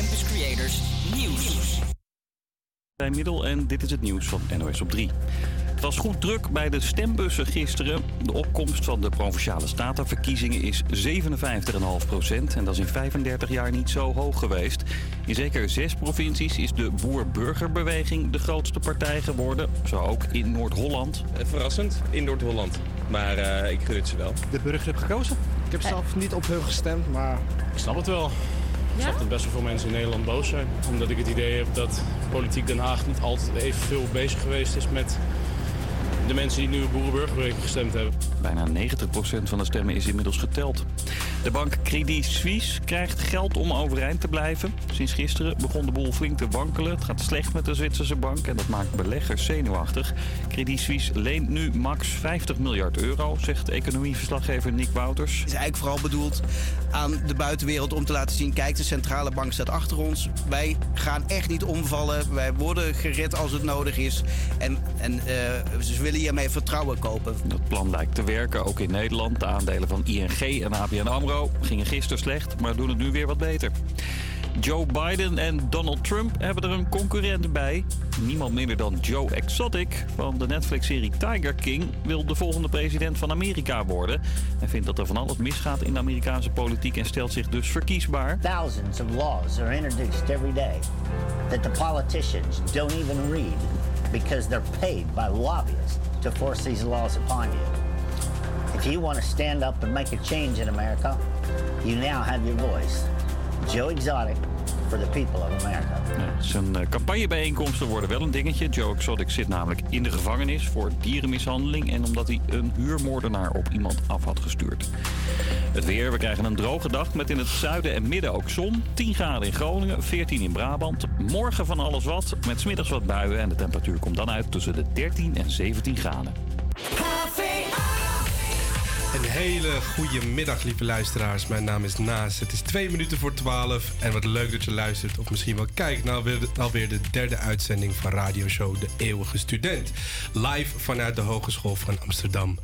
Campus Creators Nieuws. Bij Middel en dit is het nieuws van NOS op 3. Het was goed druk bij de stembussen gisteren. De opkomst van de Provinciale Statenverkiezingen is 57,5 procent. En dat is in 35 jaar niet zo hoog geweest. In zeker zes provincies is de Boer-Burgerbeweging de grootste partij geworden. Zo ook in Noord-Holland. Eh, Verrassend in Noord-Holland. Maar eh, ik gun het ze wel. de burger heb gekozen. Ik heb zelf niet op hun gestemd, maar Ik snap het wel. Ik snap dat best wel veel mensen in Nederland boos zijn. Omdat ik het idee heb dat politiek Den Haag niet altijd even veel bezig geweest is met de mensen die nu op Boerenburgerbeweging gestemd hebben. Bijna 90% van de stemmen is inmiddels geteld. De bank Credit Suisse krijgt geld om overeind te blijven. Sinds gisteren begon de boel flink te wankelen. Het gaat slecht met de Zwitserse bank en dat maakt beleggers zenuwachtig. Credit Suisse leent nu max 50 miljard euro, zegt economieverslaggever Nick Wouters. is eigenlijk vooral bedoeld aan de buitenwereld om te laten zien: kijk, de centrale bank staat achter ons. Wij gaan echt niet omvallen. Wij worden gered als het nodig is. En, en eh, ze willen hiermee vertrouwen kopen. Dat plan lijkt te werken, ook in Nederland. De aandelen van ING en ABN AMRO gingen gisteren slecht, maar doen het nu weer wat beter. Joe Biden en Donald Trump hebben er een concurrent bij. Niemand minder dan Joe Exotic van de Netflix-serie Tiger King wil de volgende president van Amerika worden. Hij vindt dat er van alles misgaat in de Amerikaanse politiek en stelt zich dus verkiesbaar. Thousands of laws are introduced every day that the politicians don't even read because they're paid by lobbyists to force these laws upon you. If you want to stand up and make a change in America, you now have your voice. Joe Exotic for the people of America. Ja, zijn eh, campagnebijeenkomsten worden wel een dingetje. Joe Exotic zit namelijk in de gevangenis voor dierenmishandeling... en omdat hij een huurmoordenaar op iemand af had gestuurd. Het weer, we krijgen een droge dag met in het zuiden en midden ook zon. 10 graden in Groningen, 14 in Brabant. Morgen van alles wat, met smiddags wat buien... en de temperatuur komt dan uit tussen de 13 en 17 graden. Een hele goede middag, lieve luisteraars. Mijn naam is Naas. Het is twee minuten voor twaalf. En wat leuk dat je luistert, of misschien wel kijkt naar de, alweer de derde uitzending van radioshow De Eeuwige Student. Live vanuit de Hogeschool van Amsterdam.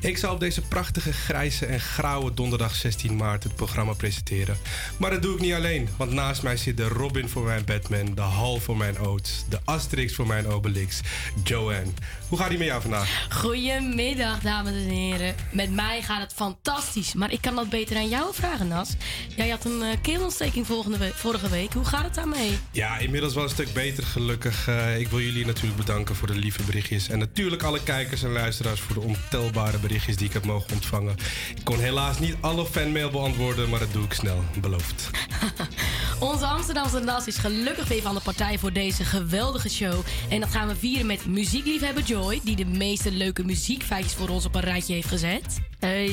Ik zal op deze prachtige grijze en grauwe donderdag 16 maart het programma presenteren. Maar dat doe ik niet alleen, want naast mij zit de Robin voor mijn Batman, de Hal voor mijn Oates, de Asterix voor mijn Obelix, Joanne. Hoe gaat die met jou vandaag? Goedemiddag, dames en heren. Met mij gaat het fantastisch, maar ik kan dat beter aan jou vragen, Nas. Jij had een eh, keelontsteking volgende we- vorige week. Hoe gaat het daarmee? Ja, inmiddels wel een stuk beter gelukkig. Eh, ik wil jullie natuurlijk bedanken voor de lieve berichtjes. En natuurlijk alle kijkers en luisteraars voor de ontelbare berichtjes die ik heb mogen ontvangen. Ik kon helaas niet alle fanmail beantwoorden, maar dat doe ik snel, beloofd. Onze Amsterdamse Nas is gelukkig weer van de partij voor deze geweldige show. En dat gaan we vieren met muziekliefhebber Joy, die de meeste leuke muziekfeitjes voor ons op een rijtje heeft gezet. Hey.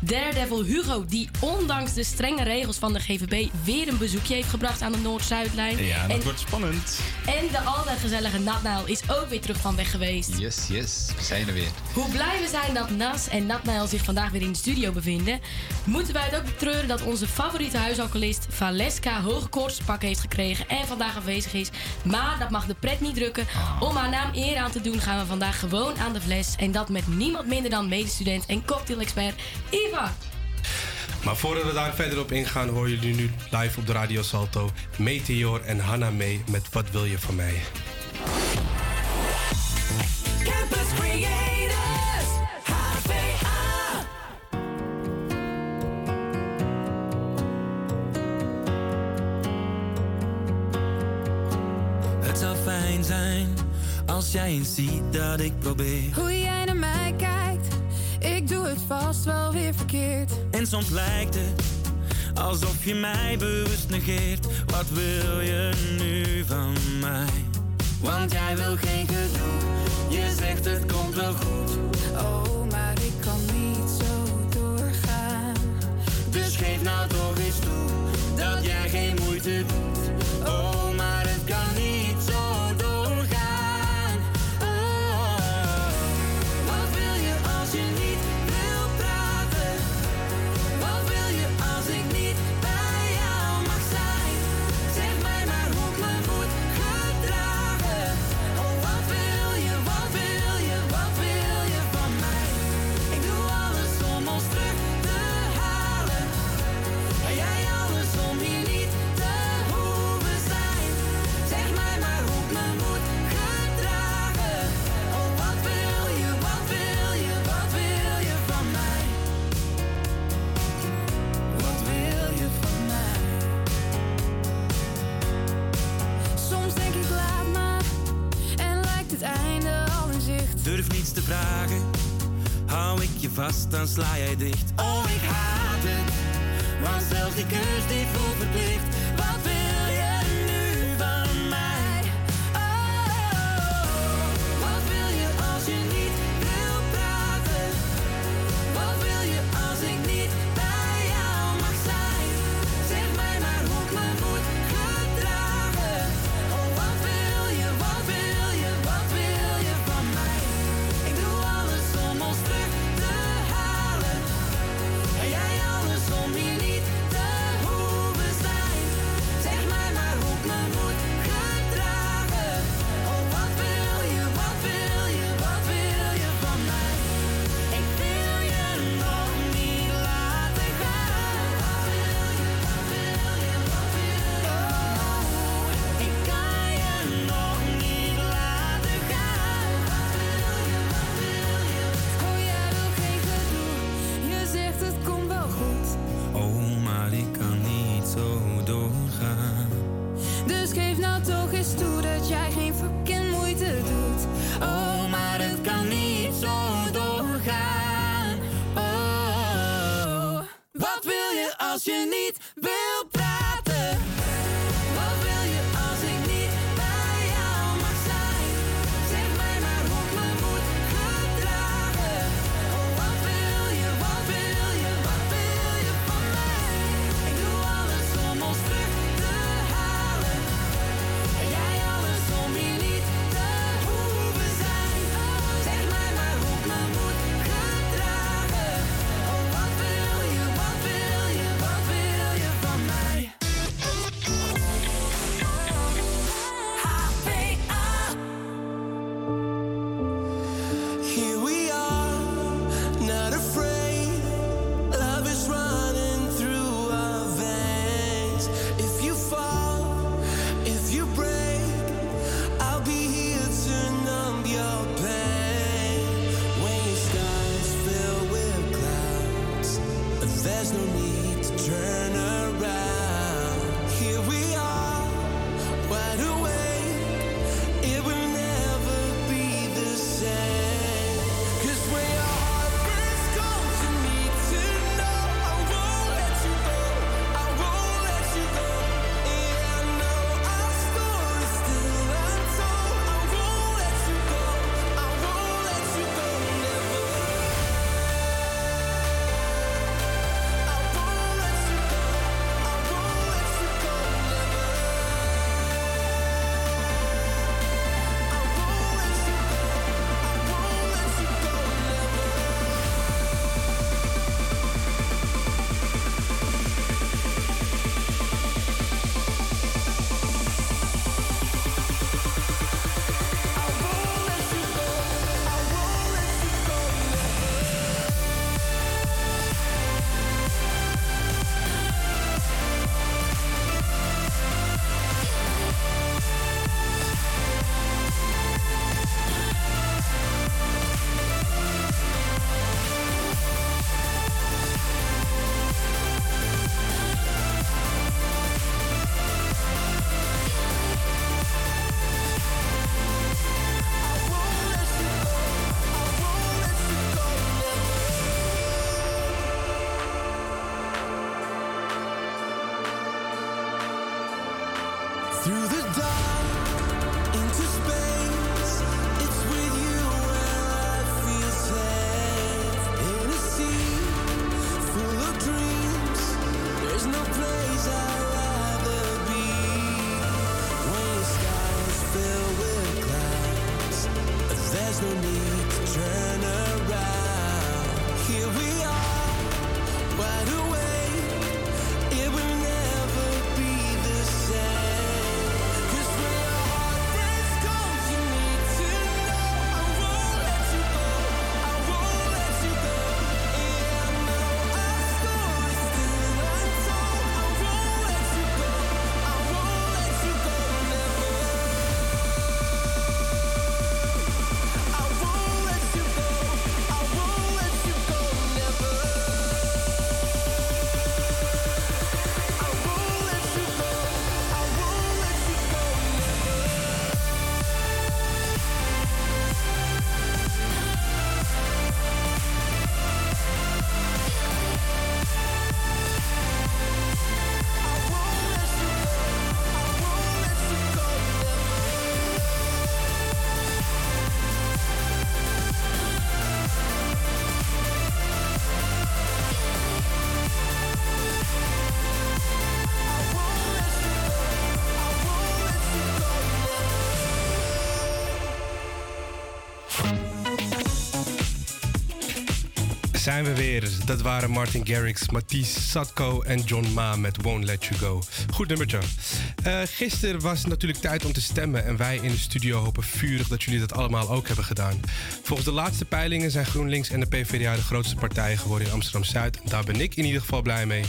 Daredevil Hugo, die ondanks de strenge regels van de GVB weer een bezoekje heeft gebracht aan de Noord-Zuidlijn. Ja, dat en, wordt spannend. en de altijd gezellige Natnail is ook weer terug van weg geweest. Yes, yes. We zijn er weer. Hoe blij we zijn dat Nas en Natnael zich vandaag weer in de studio bevinden, moeten wij het ook betreuren dat onze favoriete huisalcoholist Valeska hoge koortspak heeft gekregen en vandaag afwezig is. Maar dat mag de pret niet drukken. Om haar naam eer aan te doen gaan we vandaag gewoon aan de fles. En dat met niemand minder dan medestudent en cocktailexpert Iva. Maar voordat we daar verder op ingaan, horen jullie nu live op de Radio Salto Meteor en Hanna mee met Wat wil je van mij? Campus Creators, HVA. Het zou fijn zijn als jij eens ziet dat ik probeer. Verkeerd. En soms lijkt het alsof je mij bewust negeert. Wat wil je nu van mij? Want jij wil geen gedoe, je zegt het komt wel goed. Oh, maar ik kan niet zo doorgaan. Dus geef nou toch eens toe dat jij geen moeite doet. Oh, durf niets te vragen. Hou ik je vast, dan sla jij dicht. Oh, ik haat het, want zelfs die keus die voelt verplicht. Zijn we weer. Dat waren Martin Garrix, Matisse Satko en John Ma met Won't Let You Go. Goed nummertje. Eh gisteren was het natuurlijk tijd om te stemmen en wij in de studio hopen vurig dat jullie dat allemaal ook hebben gedaan. Volgens de laatste peilingen zijn GroenLinks en de PvdA de grootste partijen geworden in Amsterdam-Zuid. Daar ben ik in ieder geval blij mee.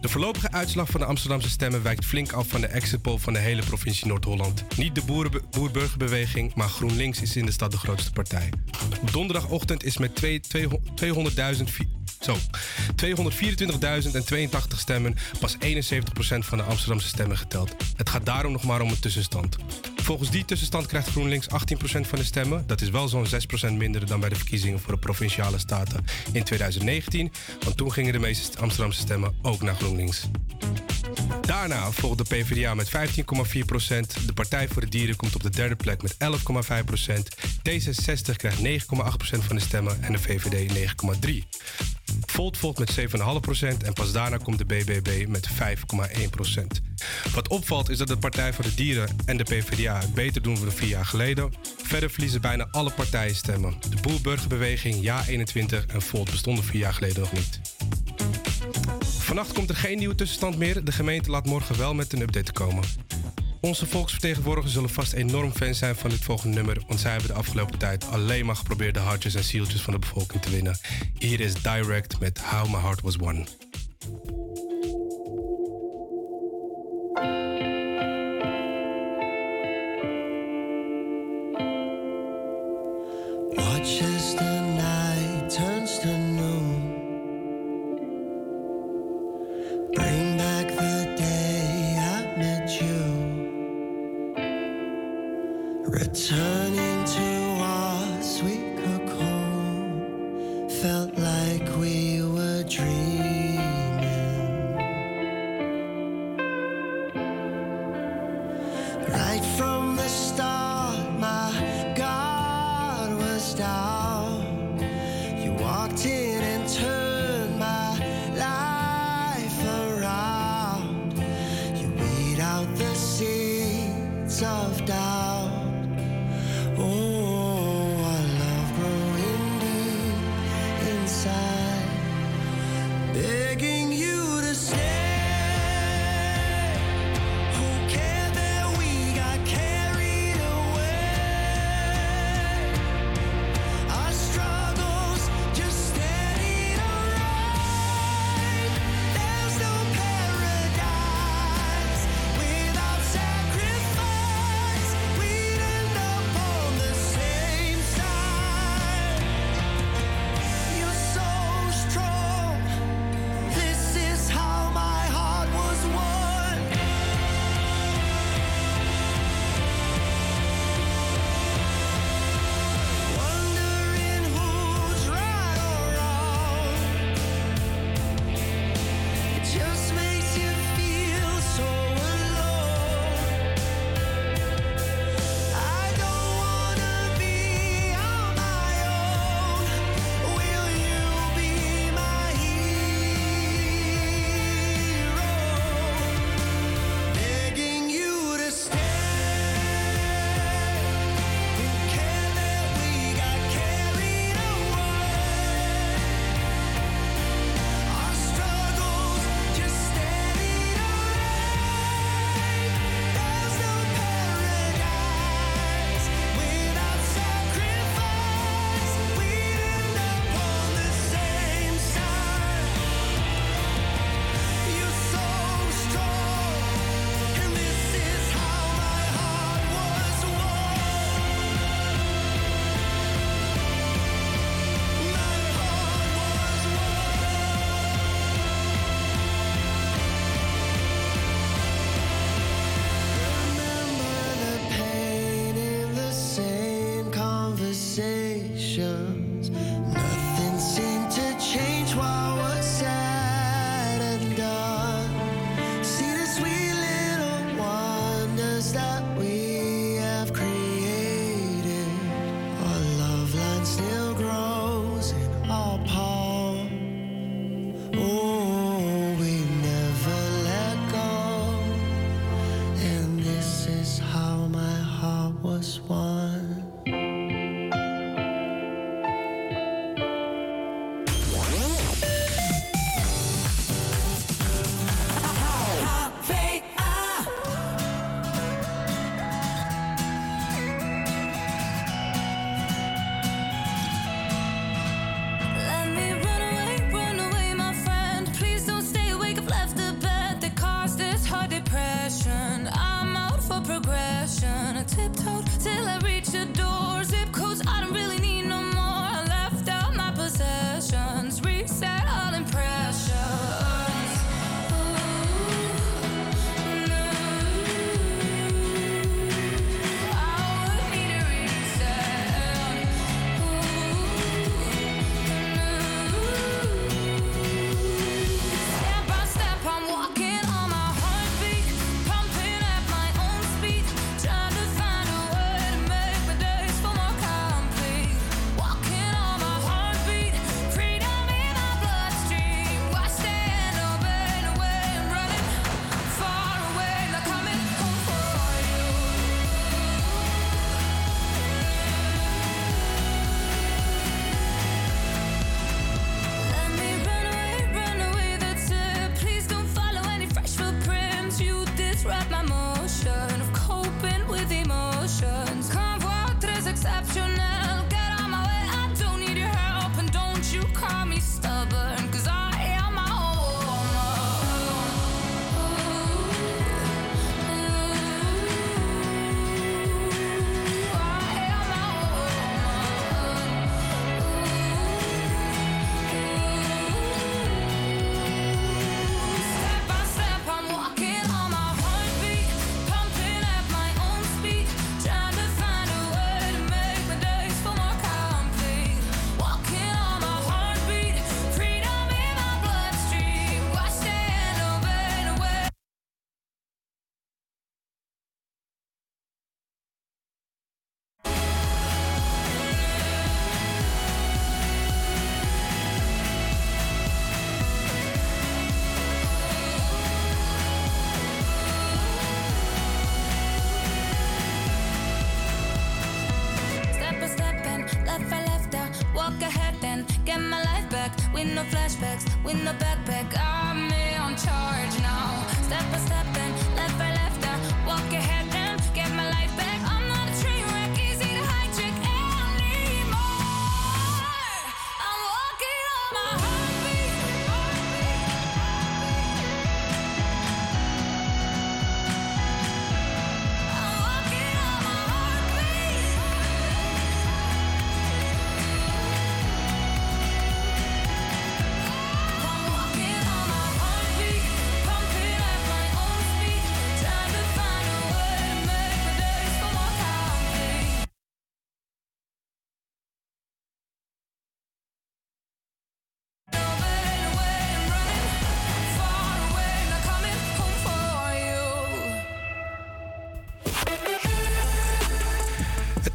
De voorlopige uitslag van de Amsterdamse stemmen wijkt flink af van de exit poll van de hele provincie Noord-Holland. Niet de boer-burgerbeweging, maar GroenLinks is in de stad de grootste partij. Donderdagochtend is met twee- twee- 200.000 vi- zo, 224.082 stemmen pas 71% van de Amsterdamse stemmen geteld. Het gaat daarom nog maar om een tussenstand. Volgens die tussenstand krijgt GroenLinks 18% van de stemmen. Dat is wel zo'n 6% minder dan bij de verkiezingen voor de provinciale staten in 2019. Want toen gingen de meeste Amsterdamse stemmen ook naar GroenLinks. Daarna volgt de PvdA met 15,4%. De Partij voor de Dieren komt op de derde plek met 11,5%. D66 krijgt 9,8% van de stemmen en de VVD 9,3%. Volt volgt met 7,5% en pas daarna komt de BBB met 5,1%. Wat opvalt is dat de Partij voor de Dieren en de PvdA het beter doen dan vier jaar geleden. Verder verliezen bijna alle partijen stemmen. De Boerburgerbeweging, Ja21 en Volt bestonden vier jaar geleden nog niet. Vannacht komt er geen nieuwe tussenstand meer. De gemeente laat morgen wel met een update komen. Onze volksvertegenwoordigers zullen vast enorm fan zijn van dit volgende nummer, want zij hebben de afgelopen tijd alleen maar geprobeerd de hartjes en zieltjes van de bevolking te winnen. Hier is Direct met How My Heart Was Won.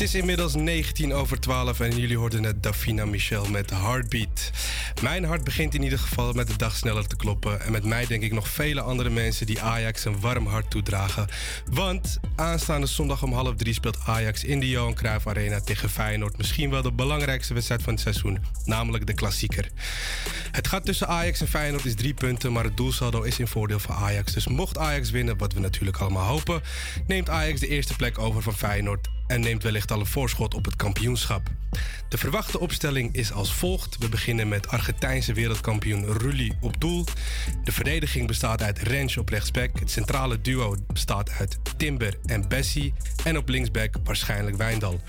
Is inmiddels 19 over 12 en jullie hoorden net Davina Michel met Heartbeat. Mijn hart begint in ieder geval met de dag sneller te kloppen. En met mij denk ik nog vele andere mensen die Ajax een warm hart toedragen. Want aanstaande zondag om half drie speelt Ajax in de Johan Cruijff Arena tegen Feyenoord. Misschien wel de belangrijkste wedstrijd van het seizoen, namelijk de klassieker. Het gaat tussen Ajax en Feyenoord is drie punten, maar het doelsaldo is in voordeel van Ajax. Dus mocht Ajax winnen, wat we natuurlijk allemaal hopen, neemt Ajax de eerste plek over van Feyenoord en neemt wellicht al een voorschot op het kampioenschap. De verwachte opstelling is als volgt. We beginnen met Argentijnse wereldkampioen Rulli op doel. De verdediging bestaat uit Rens op rechtsback. Het centrale duo bestaat uit Timber en Bessie. En op linksback waarschijnlijk Wijndal.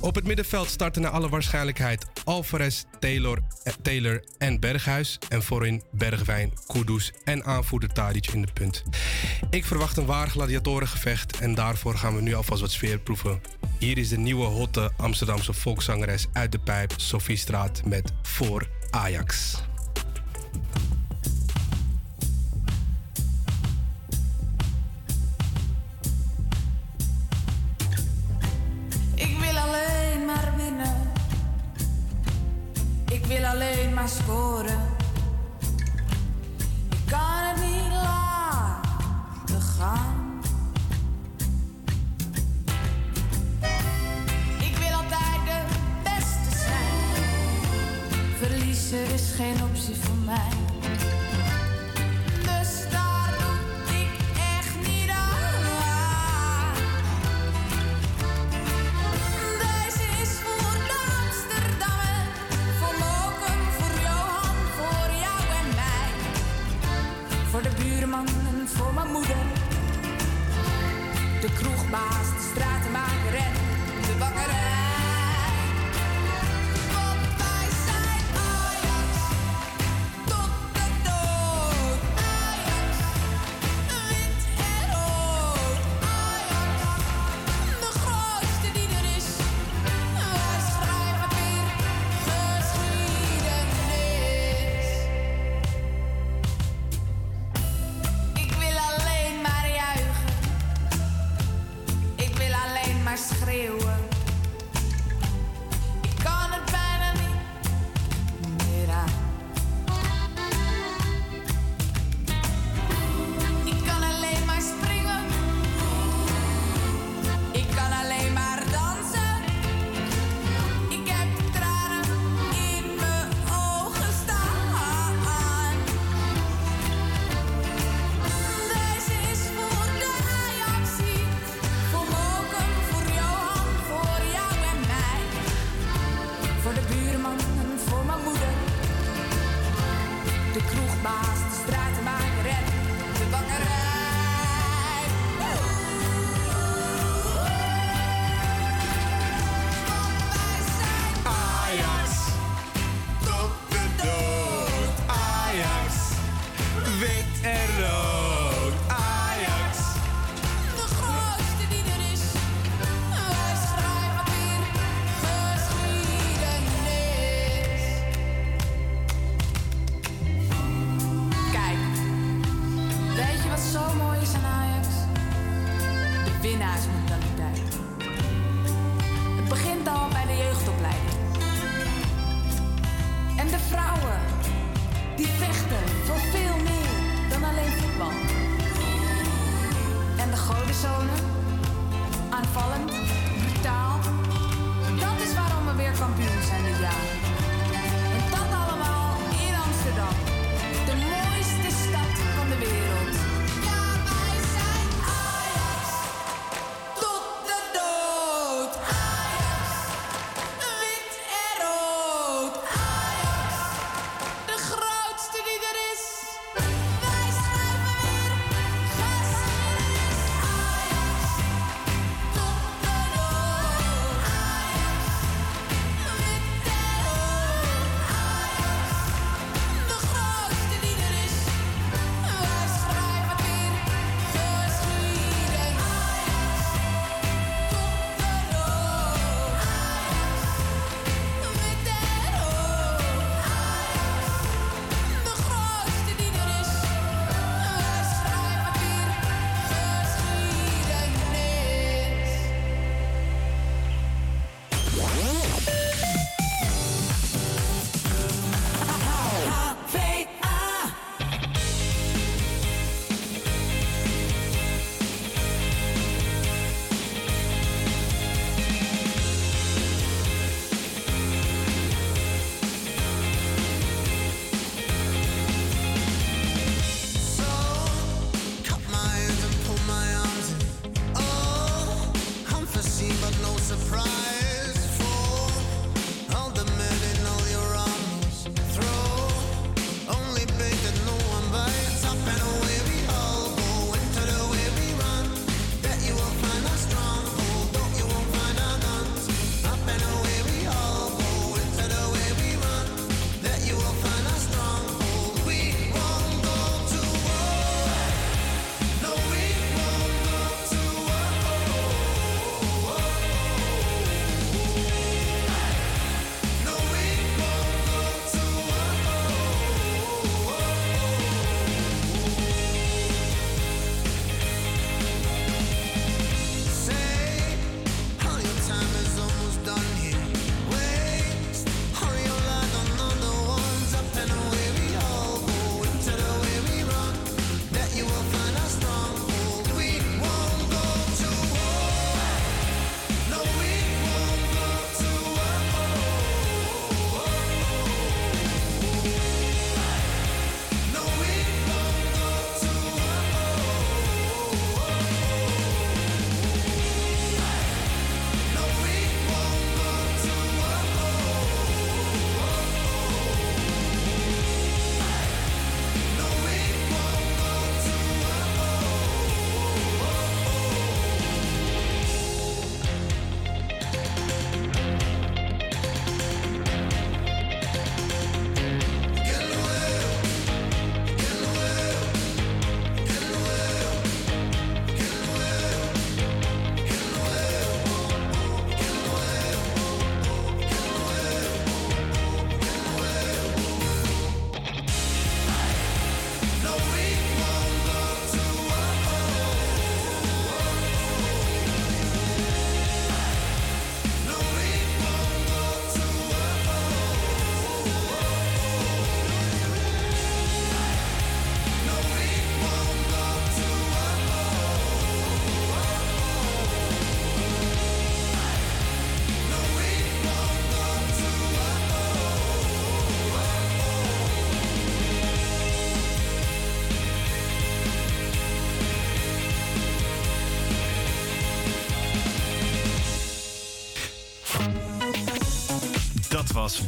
Op het middenveld starten naar alle waarschijnlijkheid Alvarez, Taylor, eh, Taylor en Berghuis. En voorin Bergwijn, Kudus en aanvoerder Tadic in de punt. Ik verwacht een waar gladiatorengevecht en daarvoor gaan we nu alvast wat sfeer proeven. Hier is de nieuwe hotte Amsterdamse volkszangeres uit de pijp Sophie Straat met Voor Ajax. Ik wil alleen maar winnen. Ik wil alleen maar scoren. Ik kan het niet laten gaan. Verliezen is geen optie voor mij. Dus daar doe ik echt niet aan. Deze is voor de voor Mokum, voor Johan, voor jou en mij. Voor de buurman en voor mijn moeder. De kroegbaas,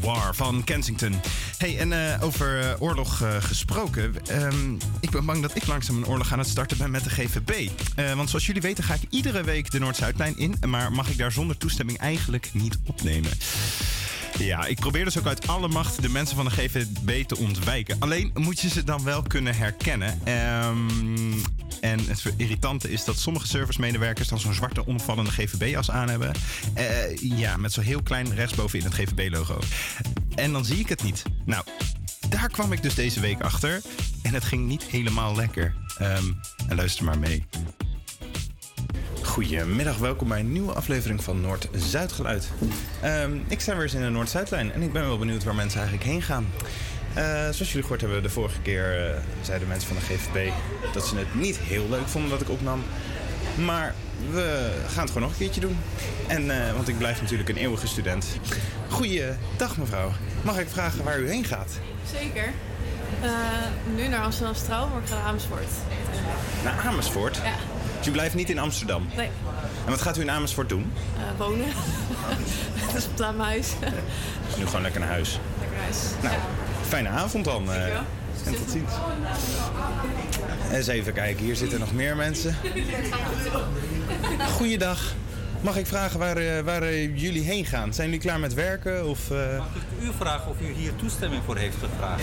War van Kensington. Hey, en eh, over eh, oorlog eh, gesproken. ehm, ik ben bang dat ik langzaam een oorlog aan het starten ben met de GVB. Want zoals jullie weten ga ik iedere week de Noord-Zuidlijn in. Maar mag ik daar zonder toestemming eigenlijk niet opnemen. Ja, ik probeer dus ook uit alle macht de mensen van de GVB te ontwijken. Alleen moet je ze dan wel kunnen herkennen. Ehm, en het irritante is dat sommige servicemedewerkers dan zo'n zwarte onopvallende GVB-as aan hebben. Eh, ja, met zo'n heel klein rechtsbovenin het GVB-logo. En dan zie ik het niet. Nou, daar kwam ik dus deze week achter. En het ging niet helemaal lekker. Ehm, en luister maar mee. Goedemiddag, welkom bij een nieuwe aflevering van Noord-Zuid Geluid. Ehm, ik sta weer eens in de Noord-Zuidlijn en ik ben wel benieuwd waar mensen eigenlijk heen gaan. Eh, zoals jullie gehoord hebben, de vorige keer eh, zeiden mensen van de GVB dat ze het niet heel leuk vonden dat ik opnam. Maar we gaan het gewoon nog een keertje doen. En, eh, want ik blijf natuurlijk een eeuwige student. Goeiedag mevrouw. Mag ik vragen waar u heen gaat? Zeker. Nu naar Amsterdam Straal, maar ik ga naar Amersfoort. Naar Amersfoort? Ja. Dus u blijft niet in Amsterdam? Nee, En wat gaat u in Amersfoort doen? wonen. Het is op mijn huis. Dus nu gewoon lekker naar huis. Lekker huis. Nou, fijne avond dan. eh, en tot ziens. Eens even kijken, hier zitten nog meer mensen. Goeiedag. Mag ik vragen waar, eh, waar eh, jullie heen gaan? Zijn jullie klaar met werken? Of, eh? U vragen of u hier toestemming voor heeft gevraagd.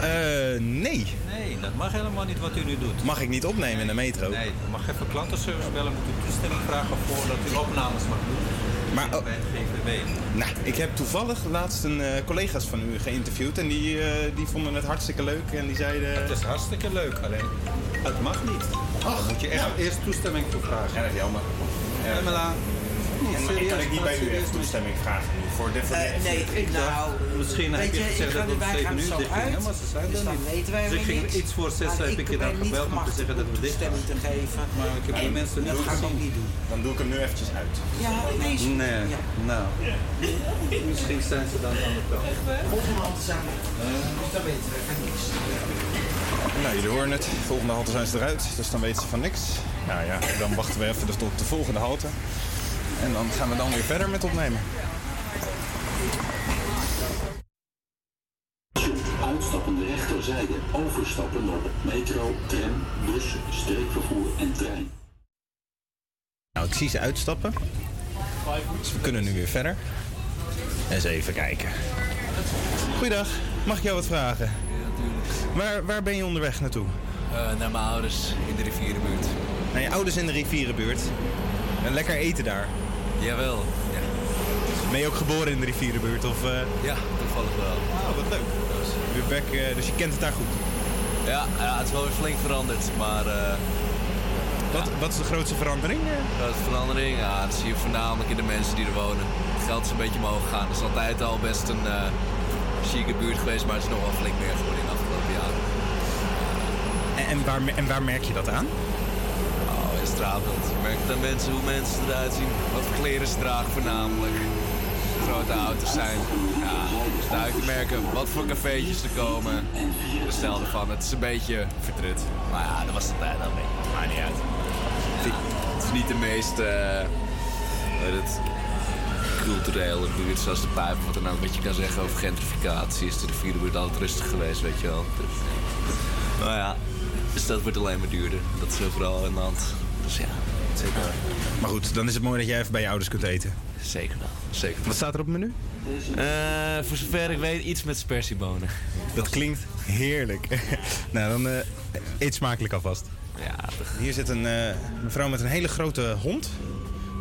Eh, nee. Nee, dat mag helemaal niet wat u nu doet. Mag ik niet opnemen in de metro? Nee, u mag even klantenservice bellen, moet u toestemming vragen voordat u opnames mag doen. Maar, oh, Bij het GVB. nou, ik heb toevallig laatst een eh, collega's van u geïnterviewd en die, eh, die vonden het hartstikke leuk en die zeiden... Het is hartstikke leuk, alleen het mag niet. Daar moet je echt eerst toestemming voor vragen. Ja, dat is jammer. En serieus, kan ik niet bij u even toestemming vragen voor Eh, nee, ik nou, misschien heb je gezegd dat het om wij 7 gaan uur dicht ging, maar ze zijn Dus er niet. Dus ik ging iets voor 6 Maar heb ik je dan gebeld om te zeggen dat we dicht gaan. te geven. Maar ik heb de En mensen gezien. niet doen. Dan doe ik hem nu eventjes uit. Ja, nee. Nee, nou. Misschien zijn ze dan aan de kant. Volgende hand samen. Dus dan weten we van niks. Nou, jullie horen het. Volgende halte zijn ze eruit, dus dan weten ze van niks. Nou ja, dan wachten we even tot de volgende halte. En dan gaan we dan weer verder met opnemen. Uitstappende rechterzijde. Overstappen op metro, tram, bus, streekvervoer en trein. Nou, ik zie ze uitstappen. Dus we kunnen nu weer verder. Eens even kijken. Goeiedag, mag ik jou wat vragen? Waar, waar ben je onderweg naartoe? Eh, naar mijn ouders in de rivierenbuurt. Naar je ouders in de rivierenbuurt. En lekker eten daar. Jawel, ja. Ben je ook geboren in de rivierenbuurt? Of, eh? Ja, toevallig wel. Oh, wat leuk. Eh, dus je kent het daar goed. Ja, ja het is wel weer flink veranderd, maar... eh, wat, wat is de grootste verandering? De grootste verandering? Ja, dat zie je voornamelijk in de mensen die er wonen. Het geld is een beetje omhoog gegaan. Het is altijd al best een eh chique buurt geweest, maar het is nog wel flink meer geworden in de afgelopen jaren. En, en, waar, en waar merk je dat aan? Straatbeeld. Je merkt mensen hoe mensen eruit zien. Wat voor kleren ze dragen voornamelijk. Grote auto's zijn. Ja, duidelijk te merken wat voor cafeetjes er komen. De stijl ervan. Het is een beetje vertrut. Maar ja, dat was de tijd al mee. Maakt niet uit. Het is niet de meest... weet het, culturele buurt zoals de pijp. Wat er nou een beetje kan zeggen over gentrificatie. Is de rivierenbuurt altijd rustig geweest, weet je wel. Dus, nou ja, dus dat wordt alleen maar duurder. Dat is overal in de hand. Ja. Zeker. Maar goed, dan is het mooi dat jij even bij je ouders kunt eten. Zeker wel. Zeker. Wat staat er op het menu? Eh, voor zover ik weet, iets met spersiebonen. Dat klinkt heerlijk. nou, dan eh, eet smakelijk alvast. Ja, Hier zit een eh, mevrouw met een hele grote hond.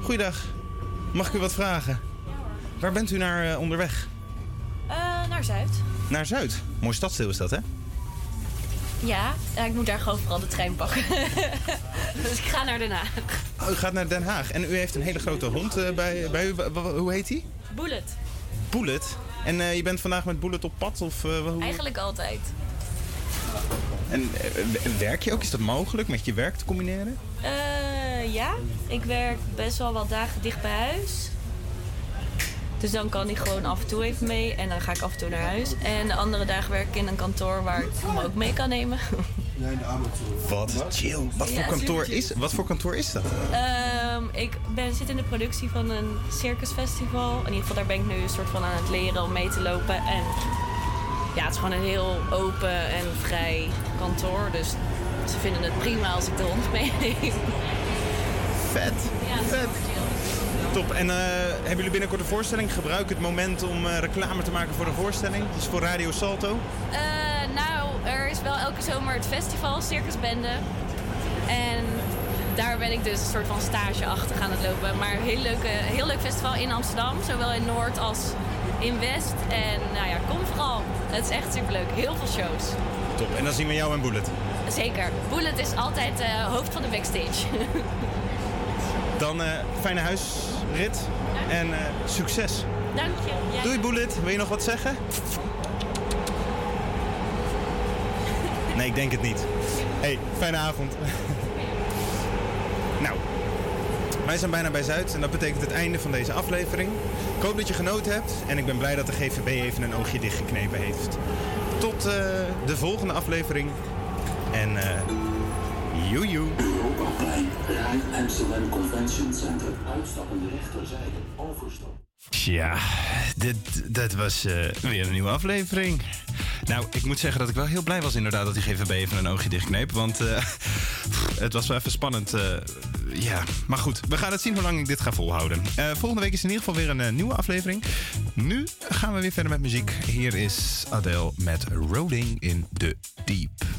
Goeiedag. Mag ik u wat vragen? Waar bent u naar onderweg? Eh, naar Zuid. Naar Zuid. Mooi stadsdeel is dat, hè? Ja, ja, ik moet daar gewoon vooral de trein pakken. dus ik ga naar Den Haag. Oh, u gaat naar Den Haag en u heeft een hele grote hond eh, bij, bij u. Hoe heet die? Bullet. Bullet. En eh, je bent vandaag met Bullet op pad? Of, eh, hoe? Eigenlijk altijd. En eh, werk je ook? Is dat mogelijk met je werk te combineren? Eh, ja, ik werk best wel wat dagen dicht bij huis. Dus dan kan ik gewoon af en toe even mee en dan ga ik af en toe naar huis. En de andere dagen werk ik in een kantoor waar ik hem ook mee kan nemen. Wat chill. Wat voor kantoor super is, wat voor kantoor is dat? Ehm, ik ben, zit in de productie van een circusfestival. In ieder geval, daar ben ik nu een soort van aan het leren om mee te lopen. En ja, het is gewoon een heel open en vrij kantoor. Dus ze vinden het prima als ik de hond meeneem. Vet. Ja, Vet. Top. En eh, hebben jullie binnenkort een voorstelling? Gebruik het moment om eh, reclame te maken voor een voorstelling. Dus voor Radio Salto. Eh, nou, er is wel elke zomer het festival Circusbende. En daar ben ik dus een soort van stageachtig aan het lopen. Maar een heel, leuke, heel leuk festival in Amsterdam. Zowel in Noord als in West. En nou ja, kom vooral. Het is echt superleuk. Heel veel shows. Top. En dan zien we jou en Bullet. Zeker. Bullet is altijd hoofd van de backstage. Dan eh, fijne huisrit en eh, succes. Dank je. Doei Bullet. Wil je nog wat zeggen? Nee, ik denk het niet. hey, fijne avond. nou, wij zijn bijna bij Zuid en dat betekent het einde van deze aflevering. Ik hoop dat je genoten hebt en ik ben blij dat de GVB even een oogje dichtgeknepen heeft. Tot eh, de volgende aflevering en eh joejoe. Europaplein, Rij Amsterdam Convention Center. Uitstappen de rechterzijde, overstap. Ja, dit, dit was eh, weer een nieuwe aflevering. Nou, ik moet zeggen dat ik wel heel blij was inderdaad dat die GVB even een oogje dichtkneep. Want eh, het was wel even spannend. eh, ja, maar goed, we gaan het zien hoe lang ik dit ga volhouden. Volgende week is in ieder geval weer een nieuwe aflevering. Nu gaan we weer verder met muziek. Hier is Adele met Rolling in the Deep.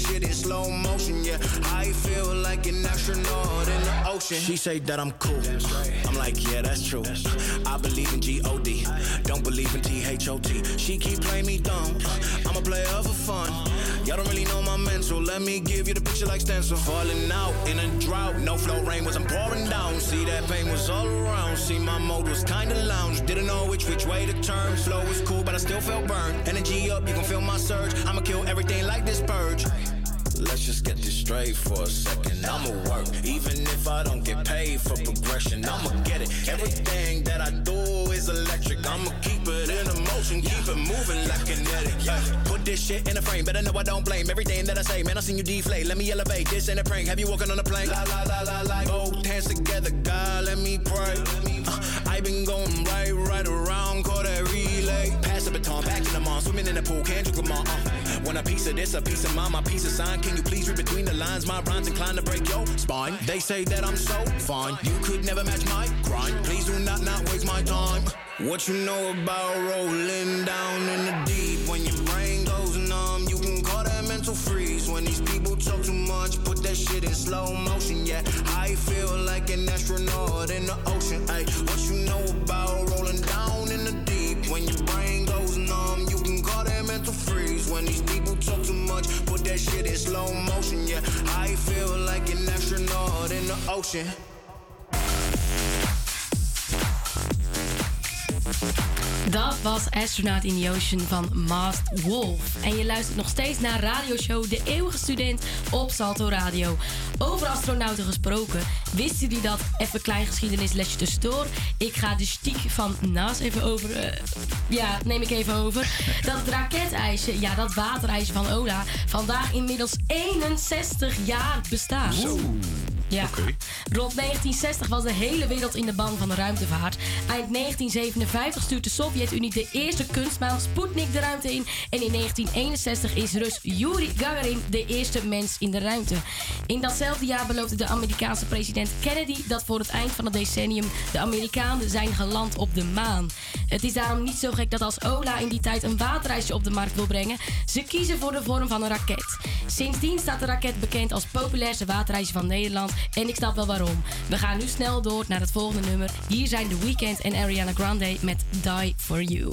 shit in slow motion. Yeah, I feel like an astronaut in the ocean. She say that I'm cool. I'm like, yeah, that's true. I believe in G-O-D. Don't believe in T-H-O-T. She keep playing me dumb. I'm a player for fun. Y'all don't really know my mental. Let me give you the picture like stencil. Falling out in a drought. No flow rain wasn't pouring down. See that pain was all around. See my mode was kinda lounge. Didn't know which which way to turn. Flow was cool, but I still felt burned. Energy up, you can feel my surge. I'ma kill everything like this purge. Let's just get this straight for a second. I'ma work, even if I don't get paid for progression. I'ma get it. Everything that I do is electric. I'ma keep it in a motion, keep it moving like kinetic. Ay, Put this shit in a frame, better know I don't blame everything that I say. Man, I seen you deflate. Let me elevate. This ain't a prank. Have you walking on a plane? La la la la la. Both hands together, God, let me pray. Uh, I been going right, right around, call that relay. Pass the baton, back in the mall, swimming in the pool, can't drink them all. Uh. Want a piece of this, a piece of mine, my piece of sign. Can you please read between the lines? My rhymes inclined to break your spine. They say that I'm so fine, you could never match my grind. Please do not not waste my time. What you know about rolling down in the deep? When your brain goes numb, you can call that mental freeze. When these people talk too much, put that shit in slow motion. Yeah, I feel like an astronaut in the ocean. Ay, what you know about rolling down in the deep? When your brain goes numb, you can call that mental freeze. When these people talk too much, put that shit in slow motion. Yeah, I feel like an astronaut in the ocean. Dat was Astronaut in the Ocean van Masked Wolf. En je luistert nog steeds naar radioshow De Eeuwige Student op Salto Radio. Over astronauten gesproken, wisten jullie dat? Even klein geschiedenislesje tussendoor. Ik ga de stiek van Naas even over... eh, ja, neem ik even over. Dat raketijsje, ja dat waterijsje van Ola... vandaag inmiddels 61 jaar bestaat. Ja. Rond 1960 was de hele wereld in de ban van de ruimtevaart. Eind 1957 stuurt de Sovjet-Unie de eerste kunstmaan Sputnik de ruimte in. En in 1961 is Rus Yuri Gagarin de eerste mens in de ruimte. In datzelfde jaar beloofde de Amerikaanse president Kennedy dat voor het eind van het decennium de Amerikanen zijn geland op de maan. Het is daarom niet zo gek dat als Ola in die tijd een waterreisje op de markt wil brengen, ze kiezen voor de vorm van een raket. Sindsdien staat de raket bekend als populairste waterreisje van Nederland en ik snap wel waarom. We gaan nu snel door naar het volgende nummer. Hier zijn The Weeknd en Ariana Grande met Die For You.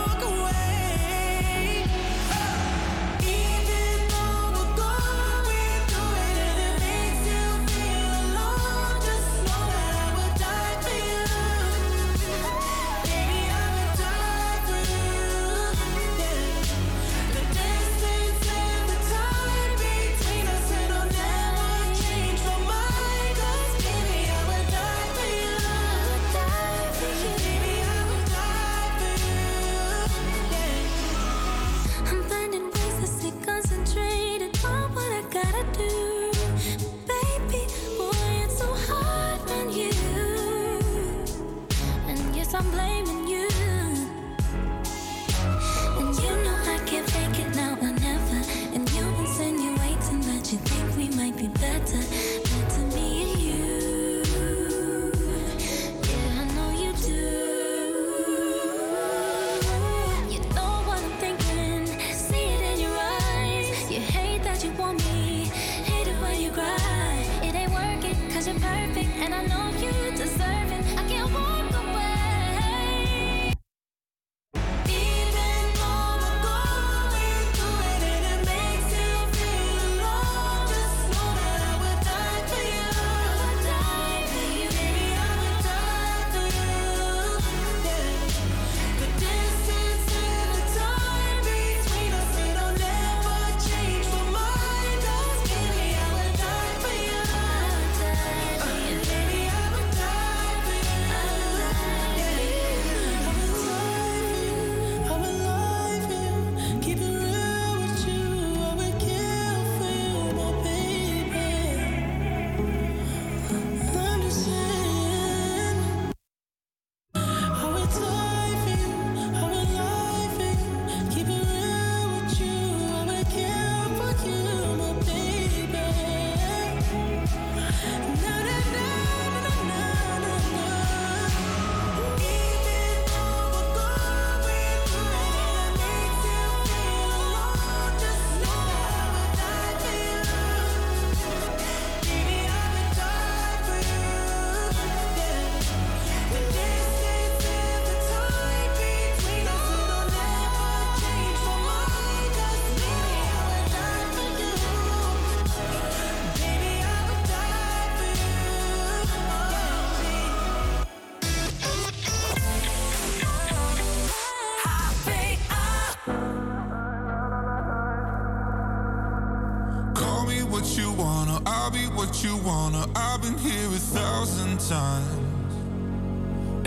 what you wanna, I'll be what you wanna. I've been here a thousand times.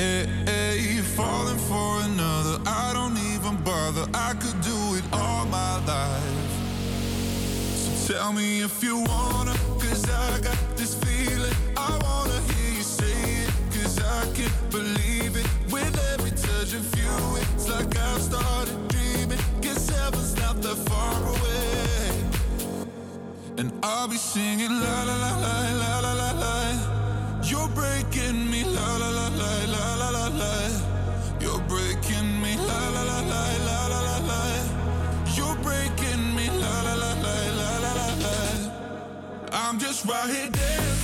Eh, eh, hey, hey, falling for another, I don't even bother. I could do it all my life. So tell me if you wanna, cause I got this feeling. I wanna hear you say it, cause I can't believe it. With every touch of you, it's like I've started dreaming. Guess heaven's not that far away. And I'll be singing la la la la la la la la. You're breaking me la la la la la la la la. You're breaking me la la la la la la la la. You're breaking me la la la la la la la la. I'm just right here dancing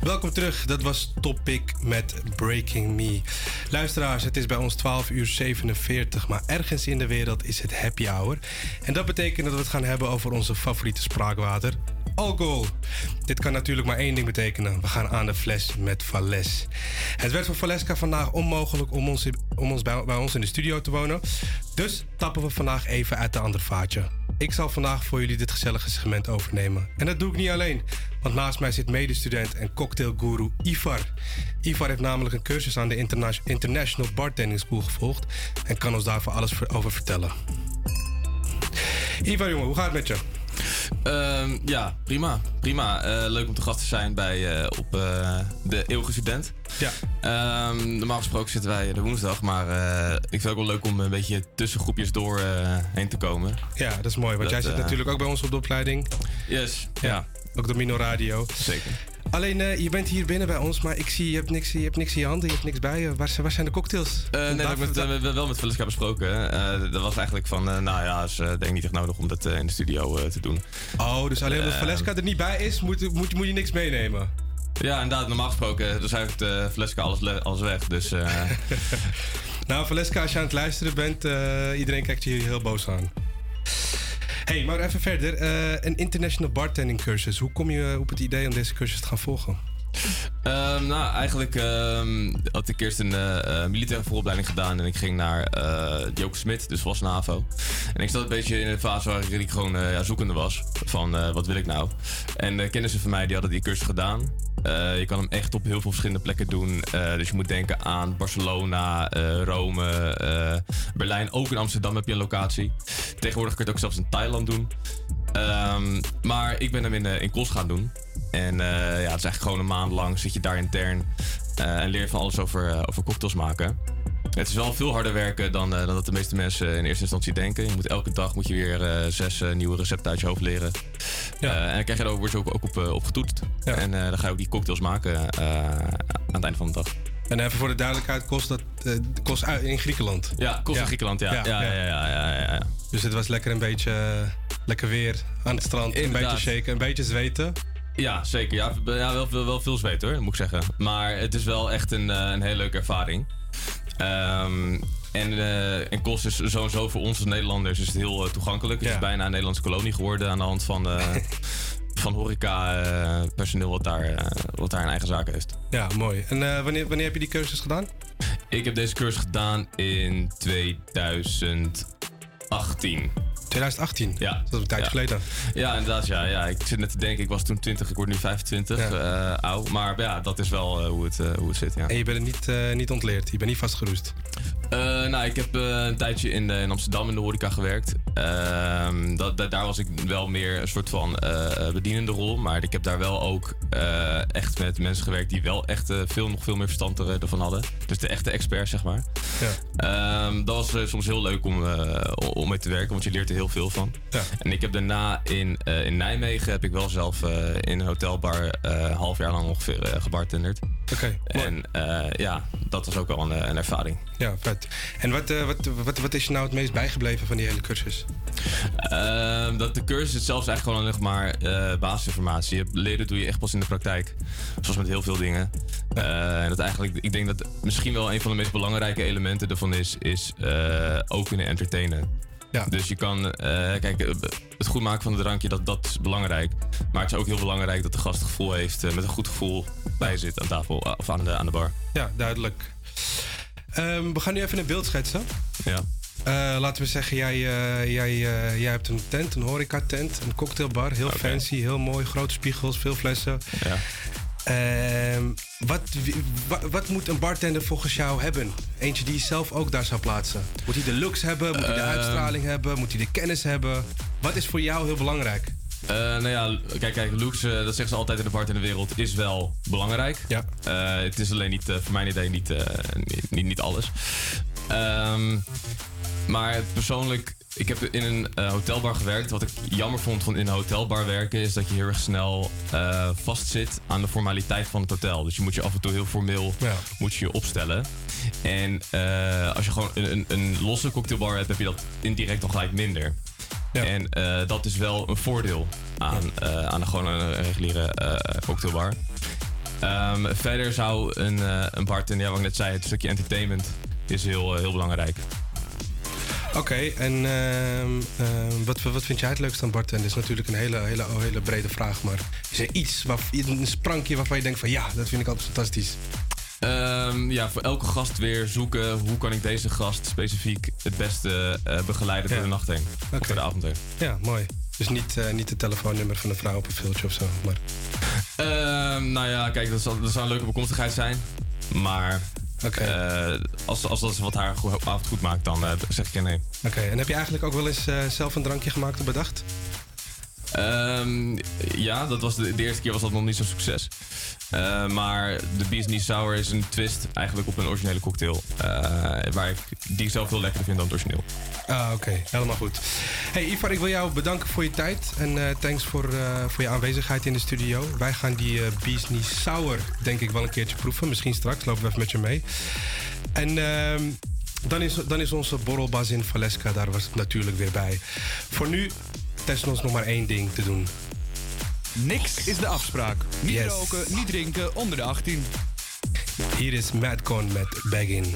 Welkom terug, dat was Topic met Breaking Me. Luisteraars, het is bij ons 12 uur 47, maar ergens in de wereld is het happy hour. En dat betekent dat we het gaan hebben over onze favoriete spraakwater, alcohol. Dit kan natuurlijk maar één ding betekenen. We gaan aan de fles met Vales. Het werd voor Valeska vandaag onmogelijk om ons, om ons bij, bij ons in de studio te wonen. Dus tappen we vandaag even uit de andere vaatje. Ik zal vandaag voor jullie dit gezellige segment overnemen. En dat doe ik niet alleen, want naast mij zit medestudent en cocktailguru Ivar. Ivar heeft namelijk een cursus aan de Interna- International Bartending School gevolgd en kan ons daarvoor alles ver- over vertellen. Ivar, jongen, hoe gaat het met je? Ehm, ja, prima. Prima. Eh, leuk om te gast te zijn bij, eh, op eh, de Eeuwige Student. Ja. Ehm, normaal gesproken zitten wij de woensdag, maar ik vind het ook wel leuk om een beetje tussen groepjes door heen te komen. Ja, dat is mooi, want Dat, jij zit natuurlijk ook bij ons op de opleiding. Yes, ja. Ook door Mino Radio. Zeker. Alleen, eh, je bent hier binnen bij ons, maar ik zie, je hebt niks, je hebt niks in je handen, je hebt niks bij je. Waar, zijn- waar zijn de cocktails? Eh, nee, dat heb ik met, Daar- eh, wel met Velisca besproken. Eh, dat was eigenlijk van, nou ja, is denk ik niet echt nodig om dat in de studio te doen. Oh, dus alleen omdat Valeska er niet bij is, moet, moet, moet je niks meenemen. Ja, inderdaad, normaal gesproken, dus heeft uh, Valeska alles, le- alles weg. Dus Nou, Valeska, als je aan het luisteren bent, iedereen kijkt je hier heel boos aan. Hey, maar even verder. eh, een international bartending cursus. Hoe kom je op het idee om deze cursus te gaan volgen? Ehm, nou, eigenlijk ehm, had ik eerst een eh, eh, militaire vooropleiding gedaan en ik ging naar eh Joke Smit, dus was NAVO. En ik zat een beetje in een fase waarin ik gewoon ja, zoekende was van wat wil ik nou. En uh, kennissen van mij die hadden die cursus gedaan. Je kan hem echt op heel veel verschillende plekken doen. Dus je moet denken aan Barcelona, Rome, Berlijn. Ook in Amsterdam heb je een locatie. Tegenwoordig kun je het ook zelfs in Thailand doen. Ehm, maar ik ben hem in, in Kos gaan doen. En eh, ja, het is eigenlijk gewoon een maand lang zit je daar intern eh, en leer je van alles over, eh, over cocktails maken. Het is wel veel harder werken dan, dan dat de meeste mensen in eerste instantie denken. Je moet elke dag moet je weer zes nieuwe recepten uit je hoofd leren. En dan krijg je daar je ook, ook op, op getoetst. En dan ga je ook die cocktails maken aan het einde van de dag. En even voor de duidelijkheid, kost dat kost uit in Griekenland? Ja, kost in Griekenland, ja. Ja, ja, ja, ja, ja. Dus het was lekker een beetje lekker weer aan het strand. Een beetje shaken, een beetje zweten. Ja, zeker. Ja, wel, wel, wel veel zweet hoor, moet ik zeggen. Maar het is wel echt een, eh, een hele leuke ervaring. Ehm, en, eh en kost is sowieso voor ons als Nederlanders is het heel eh, toegankelijk. Het is bijna een Nederlandse kolonie geworden aan de hand van, van horeca eh, personeel wat daar, wat daar een eigen zaak heeft. Ja, mooi. En wanneer, wanneer heb je die cursus gedaan? Ik heb deze cursus gedaan in 2018. 2018? Ja. Dat is een tijdje ja. geleden. Ja, inderdaad. Ja, ja. Ik zit net te denken, ik was toen 20, ik word nu 25, eh, oud. Maar ja, dat is wel eh, hoe, het, eh, hoe het zit, ja. En je bent er niet, niet ontleerd, je bent niet vastgeroest. Eh, nou, ik heb eh, een tijdje in, eh, in Amsterdam in de horeca gewerkt. Ehm, dat, da- daar was ik wel meer een soort van bedienende rol. Maar ik heb daar wel ook echt met mensen gewerkt die wel echt veel, nog veel meer verstand er, ervan hadden. Dus de echte experts, zeg maar. Ja. Ehm, dat was soms heel leuk om, om mee te werken, want je leert er heel veel van. Ja. En ik heb daarna in, in Nijmegen heb ik wel zelf in een hotelbar een half jaar lang ongeveer gebartenderd. Oké. En ja, dat was ook wel een, een ervaring. Ja, vet. En wat, eh, wat, wat, wat is je nou het meest bijgebleven van die hele cursus? Ehm, dat de cursus itself is eigenlijk gewoon nog maar eh, basisinformatie. Je leren doe je echt pas in de praktijk. Zoals met heel veel dingen. Eh, en dat eigenlijk, ik denk dat misschien wel een van de meest belangrijke elementen ervan is, is ook kunnen entertainen. Ja. Dus je kan, kijk, het goed maken van het drankje, dat, dat is belangrijk. Maar het is ook heel belangrijk dat de gast het gevoel heeft, met een goed gevoel bij zit aan tafel of aan de, aan de bar. Ja, duidelijk. Ehm, we gaan nu even een beeld schetsen. Ja. Eh, laten we zeggen, jij, eh, jij, eh, jij hebt een tent, een horeca-tent, een cocktailbar. Heel fancy, heel mooi, grote spiegels, veel flessen. Ja. Ehm, wat, wie- wa- wat moet een bartender volgens jou hebben? Eentje die je zelf ook daar zou plaatsen. Moet hij de looks hebben? Moet hij de Ehm. uitstraling hebben? Moet hij de kennis hebben? Wat is voor jou heel belangrijk? Eh, nou ja, kijk, kijk looks, eh, dat zeggen ze altijd in de bartenderwereld, is wel belangrijk. Ja. Eh, het is alleen niet, voor mijn idee, niet, niet, niet, niet alles. Ehm, maar persoonlijk, ik heb in een hotelbar gewerkt. Wat ik jammer vond van in een hotelbar werken, is dat je heel erg snel vastzit aan de formaliteit van het hotel. Dus je moet je af en toe heel formeel Ja. moet je je opstellen. En als je gewoon een, een, een losse cocktailbar hebt, heb je dat indirect al gelijk minder. En eh, dat is wel een voordeel aan, eh, aan een, gewoon een reguliere eh, cocktailbar. Ehm, verder zou een, een bartender, ja, wat ik net zei, het stukje entertainment is heel, heel belangrijk. Oké, en ehm, ehm, wat, wat vind jij het leukste aan bartender? Dat is natuurlijk een hele, hele, hele brede vraag, maar is er iets, waar, een sprankje waarvan je denkt van ja, dat vind ik altijd fantastisch? Ehm, ja, voor elke gast weer zoeken hoe kan ik deze gast specifiek het beste eh, begeleiden door de nacht heen. Of door de avond heen. Ja, mooi. Dus niet, eh, niet het telefoonnummer van een vrouw op een filmpje of zo. Maar... Ehm, nou ja, kijk, dat, zou een leuke bekomstigheid zijn. Maar eh, als, als dat is wat haar avond goed maakt, dan zeg ik ja nee. Oké, en heb je eigenlijk ook wel eens zelf een drankje gemaakt of bedacht? Ehm, ja, dat was de, eerste keer was dat nog niet zo'n succes. Eh, maar de Bees Sour is een twist eigenlijk op een originele cocktail. eh, waar ik, die zelf veel lekkerder vind dan het origineel. Ah, oké. Helemaal goed. Hey Ivar, ik wil jou bedanken voor je tijd. En eh, thanks voor, voor je aanwezigheid in de studio. Wij gaan die Knees Sour denk ik wel een keertje proeven. Misschien straks lopen we even met je mee. En ehm, dan, is, dan is onze borrelbas in Valeska daar was natuurlijk weer bij. Voor nu ons nog maar één ding te doen. Niks is de afspraak. Niet Yes. roken, niet drinken onder de 18. Hier is Madcon met Baggin.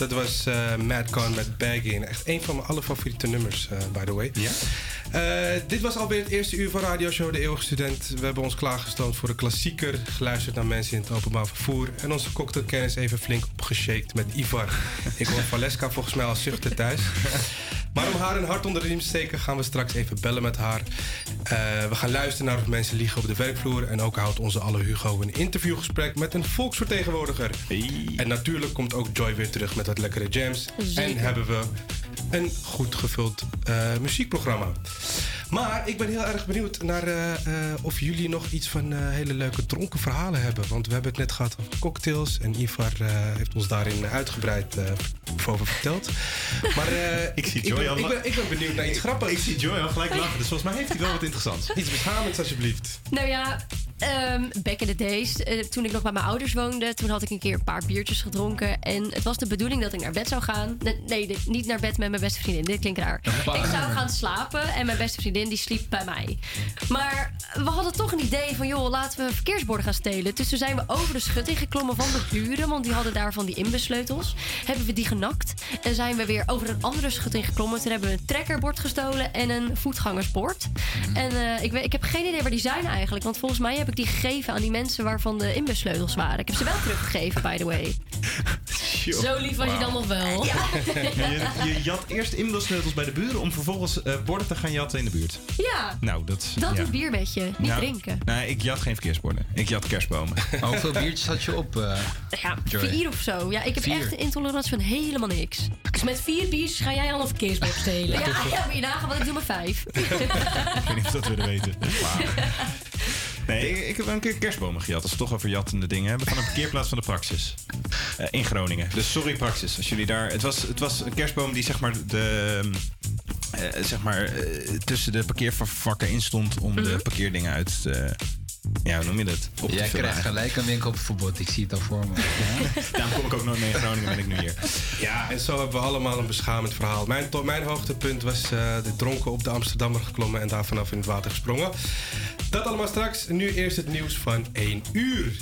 Dat was eh Madcon met Baggin. Echt een van mijn allerfavoriete nummers, eh, by the way. Ja? dit was alweer het eerste uur van Radio Show De Eeuwige Student. We hebben ons klaargestoomd voor een klassieker. Geluisterd naar mensen in het openbaar vervoer. En onze cocktailkennis even flink opgeshaked met Ivar. Ik hoor Valeska volgens mij al zuchten thuis. Maar om haar een hart onder de riem te steken gaan we straks even bellen met haar. Eh, we gaan luisteren naar of mensen liegen op de werkvloer. En ook houdt onze alle Hugo een interviewgesprek met een volksvertegenwoordiger. En natuurlijk komt ook Joy weer terug met wat lekkere jams. Zeker. En hebben we een goed gevuld eh, muziekprogramma. Maar ik ben heel erg benieuwd naar eh, eh, of jullie nog iets van eh, hele leuke dronken verhalen hebben. Want we hebben het net gehad over cocktails. En Ivar eh, heeft ons daarin uitgebreid eh, over verteld. Maar eh, Ik zie ik, Joy ben, al ik, ben, ik ben benieuwd naar iets grappigs. Ik zie Joy al gelijk lachen, dus volgens mij heeft hij wel wat interessants. Iets beschamends alsjeblieft. Nou ja, ehm, back in the days, eh, toen ik nog bij mijn ouders woonde, toen had ik een keer een paar biertjes gedronken. En het was de bedoeling dat ik naar bed zou gaan. Nee, niet naar bed met mijn beste vriendin. Dit klinkt raar. Ik zou gaan slapen en mijn beste vriendin die sliep bij mij. Maar we hadden toch een idee van, joh, laten we verkeersborden gaan stelen. Dus toen zijn we over de schutting geklommen van de buren, want die hadden daar van die inbussleutels. Hebben we die genakt en zijn we weer over een andere schutting geklommen. Toen hebben we een trekkerbord gestolen en een voetgangersbord. En eh, ik, weet, ik heb geen idee waar die zijn eigenlijk, want volgens mij heb ik die gegeven aan die mensen waarvan de inbussleutels waren. Ik heb ze wel teruggegeven, by the way. Zo lief was je dan nog wel. Ja. Ja, je, je jat eerst inbelsleutels bij de buren om vervolgens eh, borden te gaan jatten in de buurt. Ja, Nou, dat... dat ja. doet bier met je. Niet Nou, drinken. Nee, ik jat geen verkeersborden. Ik jat kerstbomen. Hoeveel biertjes had je op? eh? Ja, Joy? vier of zo. Ja, ik heb Vier. echt een intolerantie van helemaal niks. Dus met vier biertjes ga jij al een verkeersbord stelen. Ja, ja, moet je nagaan, want ik doe maar vijf. ik weet niet of dat willen weten. Nee, ik, ik heb wel een keer kerstbomen gejat. Als we toch over jattende dingen hebben. Van een parkeerplaats van de Praxis. Eh, in Groningen. Dus sorry Praxis, als jullie daar... Het was, het was een kerstboom die zeg maar de... eh, zeg maar eh, tussen de parkeervakken in stond om de parkeerdingen uit... eh, ja, hoe noem je dat? Op Jij krijgt gelijk een winkelverbod. Ik zie het al voor me. Daarom kom ik ook nooit mee in Groningen, ben ik nu hier. Ja, en zo hebben we allemaal een beschamend verhaal. Mijn, to- mijn hoogtepunt was eh, de dronken op de Amsterdammer geklommen en daar vanaf in het water gesprongen. Dat allemaal straks. Nu eerst het nieuws van 1 uur.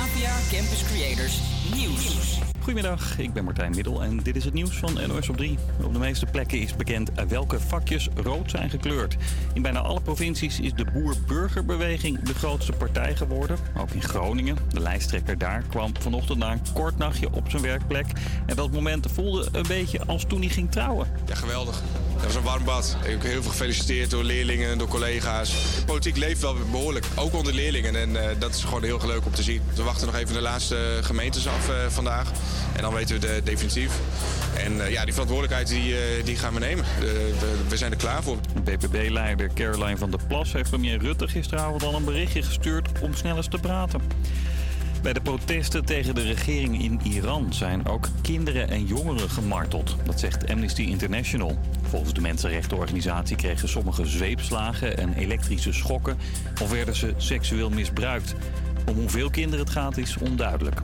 APA Campus Creators Nieuws. Goedemiddag, ik ben Martijn Middel en dit is het nieuws van NOS op 3. Op de meeste plekken is bekend welke vakjes rood zijn gekleurd. In bijna alle provincies is de boer-burgerbeweging de grootste partij geworden. Ook in Groningen. De lijsttrekker daar kwam vanochtend na een kort nachtje op zijn werkplek. En dat moment voelde een beetje als toen hij ging trouwen. Ja, geweldig. Dat was een warm bad. Ik heel veel gefeliciteerd door leerlingen, door collega's. De politiek leeft wel behoorlijk, ook onder leerlingen. En eh, dat is gewoon heel leuk om te zien. We wachten nog even de laatste gemeentes af eh, vandaag. En dan weten we de definitief. En eh, ja, die verantwoordelijkheid die, die gaan we nemen. We, we zijn er klaar voor. BBB-leider Caroline van der Plas heeft premier Rutte gisteravond al een berichtje gestuurd om snel eens te praten. Bij de protesten tegen de regering in Iran zijn ook kinderen en jongeren gemarteld. Dat zegt Amnesty International. Volgens de mensenrechtenorganisatie kregen sommigen zweepslagen en elektrische schokken of werden ze seksueel misbruikt. Om hoeveel kinderen het gaat is onduidelijk.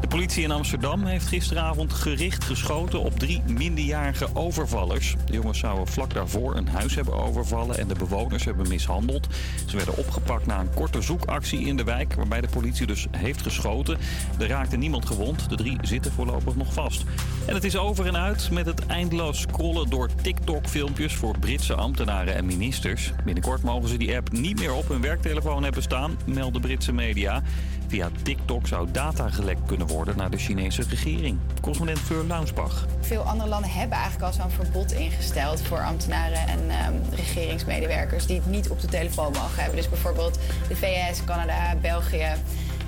De politie in Amsterdam heeft gisteravond gericht geschoten op drie minderjarige overvallers. De jongens zouden vlak daarvoor een huis hebben overvallen en de bewoners hebben mishandeld. Ze werden opgepakt na een korte zoekactie in de wijk, waarbij de politie dus heeft geschoten. Er raakte niemand gewond. De drie zitten voorlopig nog vast. En het is over en uit met het eindeloos scrollen door TikTok-filmpjes voor Britse ambtenaren en ministers. Binnenkort mogen ze die app niet meer op hun werktelefoon hebben staan, melden Britse media. Via TikTok zou data gelekt kunnen worden naar de Chinese regering. Correspondent Fleur Launsbach. Veel andere landen hebben eigenlijk al zo'n verbod ingesteld voor ambtenaren en ehm, regeringsmedewerkers die het niet op de telefoon mogen hebben. Dus bijvoorbeeld de VS, Canada, België.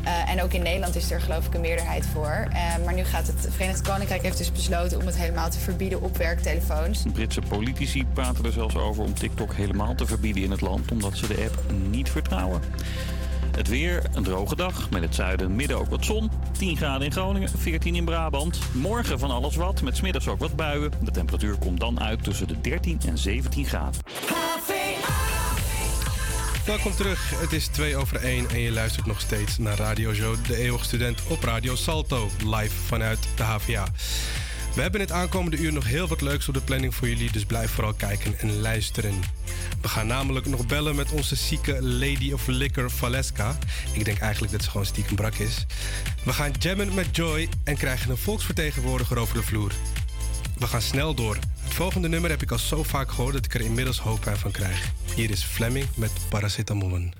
eh, en ook in Nederland is er geloof ik een meerderheid voor. Eh, maar nu gaat het Verenigd Koninkrijk heeft dus besloten om het helemaal te verbieden op werktelefoons. Britse politici praten er zelfs over om TikTok helemaal te verbieden in het land, omdat ze de app niet vertrouwen. Het weer, een droge dag, met het zuiden en midden ook wat zon. 10 graden in Groningen, 14 in Brabant. Morgen van alles wat, met smiddags ook wat buien. De temperatuur komt dan uit tussen de 13 en 17 graden. Welkom terug. Het is 2 over 1 en je luistert nog steeds naar Radio Show De Eeuwige Student op Radio Salto, live vanuit de HVA. We hebben het aankomende uur nog heel wat leuks op de planning voor jullie, dus blijf vooral kijken en luisteren. We gaan namelijk nog bellen met onze zieke Lady of Liquor Valeska. Ik denk eigenlijk dat ze gewoon stiekem brak is. We gaan jammen met Joy en krijgen een volksvertegenwoordiger over de vloer. We gaan snel door. Het volgende nummer heb ik al zo vaak gehoord dat ik er inmiddels hoofdpijn van krijg. Hier is Fleming met Paracetamollen.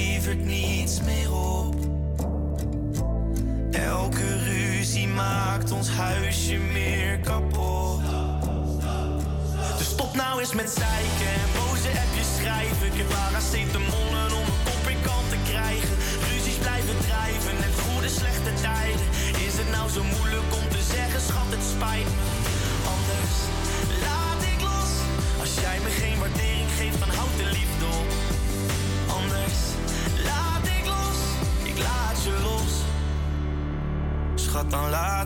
Elke ruzie maakt ons huisje meer kapot. Dus stop nou eens met zeiken en boze appjes schrijven. Ik heb paracetamolen om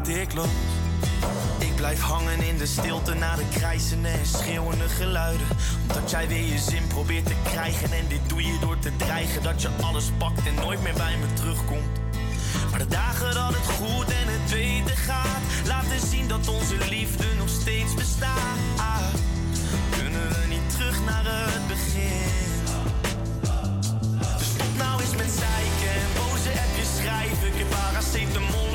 ik. Ik blijf hangen in de stilte na de krijzende en schreeuwende geluiden. Omdat jij weer je zin probeert te krijgen. En dit doe je door te dreigen dat je alles pakt en nooit meer bij me terugkomt. Maar de dagen dat het goed en het beter gaat, laten zien dat onze liefde nog steeds bestaat. Kunnen we niet terug naar het begin? Dus stop nou eens met zeiken en boze appjes schrijven. Ik heb paracetamolen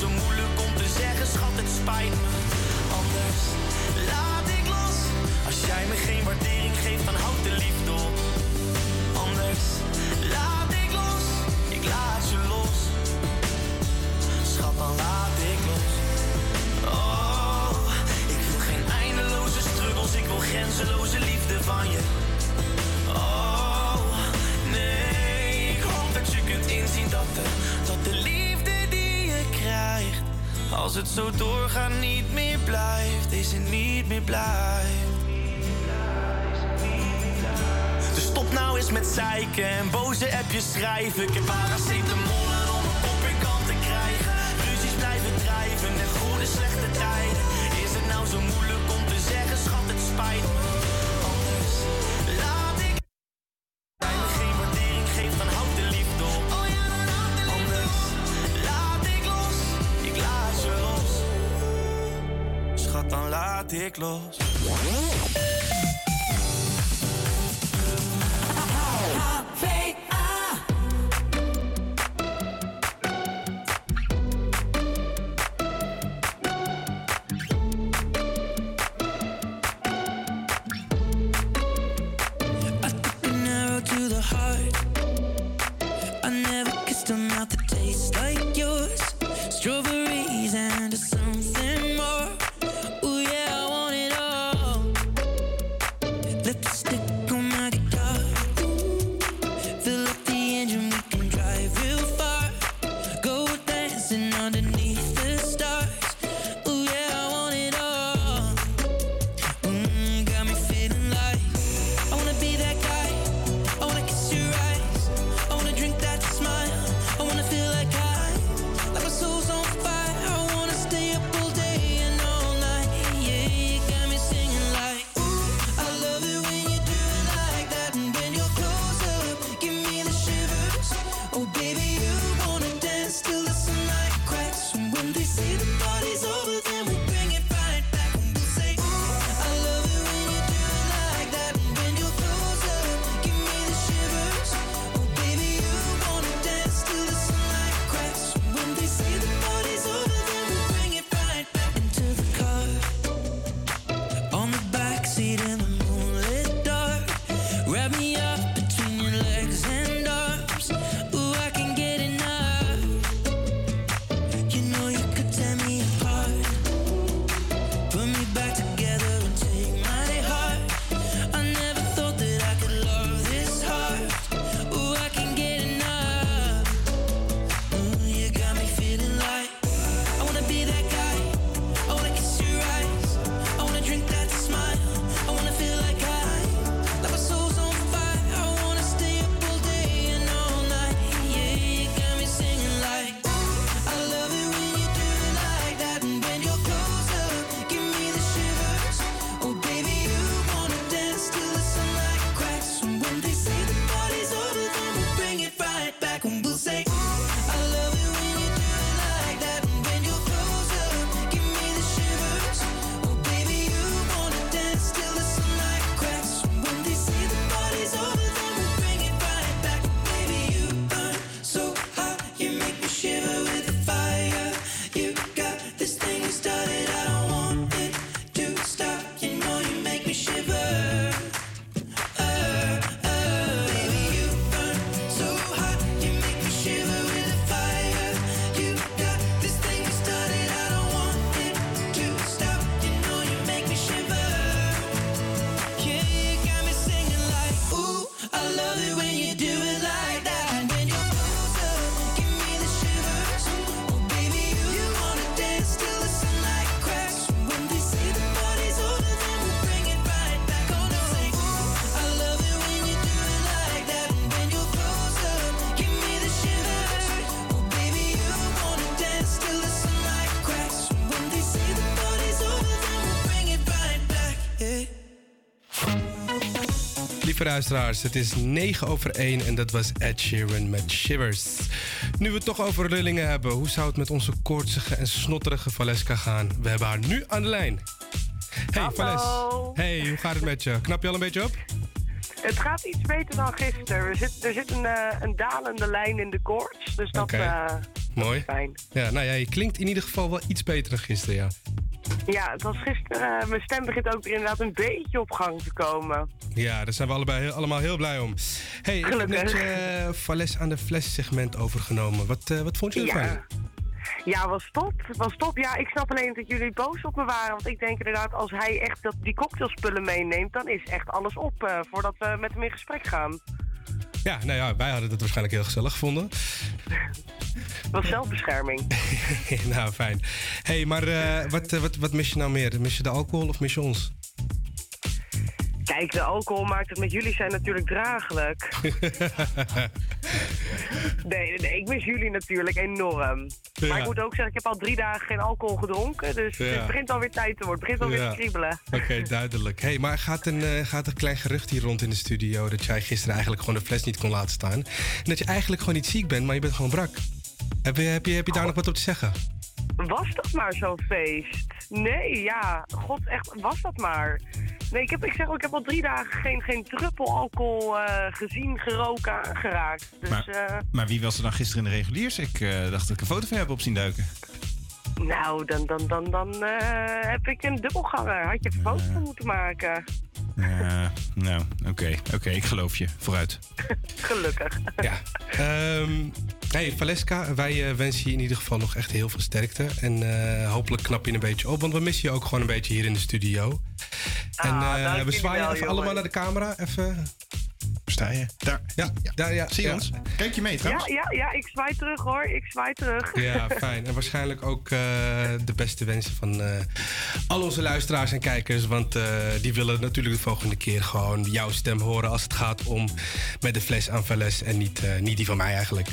zo moeilijk om te zeggen, schat, het spijt me. Anders laat ik los. Als jij me geen waardering geeft, dan houd de liefde op. Anders laat ik los. Ik laat je los. Schat, dan laat ik los. Oh, ik wil geen eindeloze struggles, ik wil grenzeloze liefde van je. Oh, nee, ik hoop dat je kunt inzien dat de, dat de liefde als het zo doorgaat niet meer blijft, is het niet meer blijft. Dus stop nou eens met zeiken en boze appjes schrijven. Ik heb paracetamolen ik los. Luisteraars, het is 9 over 1 en dat was Ed Sheeran met Shivers. Nu we het toch over lullingen hebben, hoe zou het met onze koortsige en snotterige Valeska gaan? We hebben haar nu aan de lijn. Hey Vales. Hey, hoe gaat het met je? Knap je al een beetje op? Het gaat iets beter dan gisteren. Er zit, er zit een, eh, een dalende lijn in de koorts, dus dat Oké. eh, Mooi. fijn. Ja, nou ja, je klinkt in ieder geval wel iets beter dan gisteren, ja. Ja, het was gisteren. eh, mijn stem begint ook inderdaad een beetje op gang te komen. Ja, daar zijn we allebei heel- allemaal heel blij om. Hey, ik heb net Vales aan de fles segment overgenomen. Wat, eh, wat vond je ervan? Ja. Ja, was top. Was top. Ja, ik snap alleen dat jullie boos op me waren. Want ik denk inderdaad, als hij echt dat, die cocktailspullen meeneemt, dan is echt alles op voordat we met hem in gesprek gaan. Ja, nou ja, wij hadden het waarschijnlijk heel gezellig gevonden. Was zelfbescherming. nou, fijn. hey, maar eh, wat, eh, wat, wat mis je nou meer? Mis je de alcohol of mis je ons? Kijk, de alcohol maakt het met jullie zijn natuurlijk draaglijk. Nee, nee, ik mis jullie natuurlijk enorm. Ja. Maar ik moet ook zeggen, ik heb al drie dagen geen alcohol gedronken. Dus Ja. het begint alweer tijd te worden. Het begint alweer Ja. te kriebelen. Oké, duidelijk. hey, maar gaat een, eh, gaat een klein gerucht hier rond in de studio... dat jij gisteren eigenlijk gewoon de fles niet kon laten staan? En dat je eigenlijk gewoon niet ziek bent, maar je bent gewoon brak. Heb je, heb je, heb je daar nog wat op te zeggen? Was dat maar zo'n feest? Nee, ja. God, echt, was dat maar. Nee, ik, heb, ik zeg ook, ik heb al drie dagen geen, geen druppel alcohol eh, gezien, geroken, aangeraakt. Dus, Maar- eh, Maar wie was er dan gisteren in de reguliers? Ik eh, dacht dat ik een foto van je heb op zien duiken. nou, dan, dan, dan, dan heb ik een dubbelganger. Had je een foto van moeten maken. Ja, nou, oké. Oké, ik geloof je. Vooruit. Gelukkig. Ja. Ehm, hey, Valeska, wij eh, wensen je in ieder geval nog echt heel veel sterkte. En eh, hopelijk knap je een beetje op, want we missen je ook gewoon een beetje hier in de studio. en Ah, eh, dank we zwaaien even jongen. allemaal naar de camera. Even. Sta je? Daar. Ja, daar, ja. Zie je ja. ons? Kijk je mee Ja, trouwens? ja, ja, ik zwaai terug hoor. Ik zwaai terug. Ja, fijn. En waarschijnlijk ook eh, de beste wensen van eh, al onze luisteraars en kijkers. Want eh, die willen natuurlijk de volgende keer gewoon jouw stem horen als het gaat om met de fles aan Vales en niet, eh, niet die van mij eigenlijk.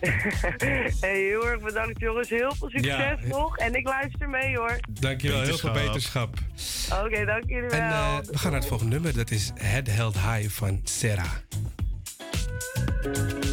hey, heel erg bedankt jongens. Heel veel succes Ja. nog. En ik luister mee hoor. Dankjewel, heel veel Beterschap. Oké, dank jullie wel. En eh, we gaan naar het volgende nummer. Dat is Head Held High van Sarah. Pour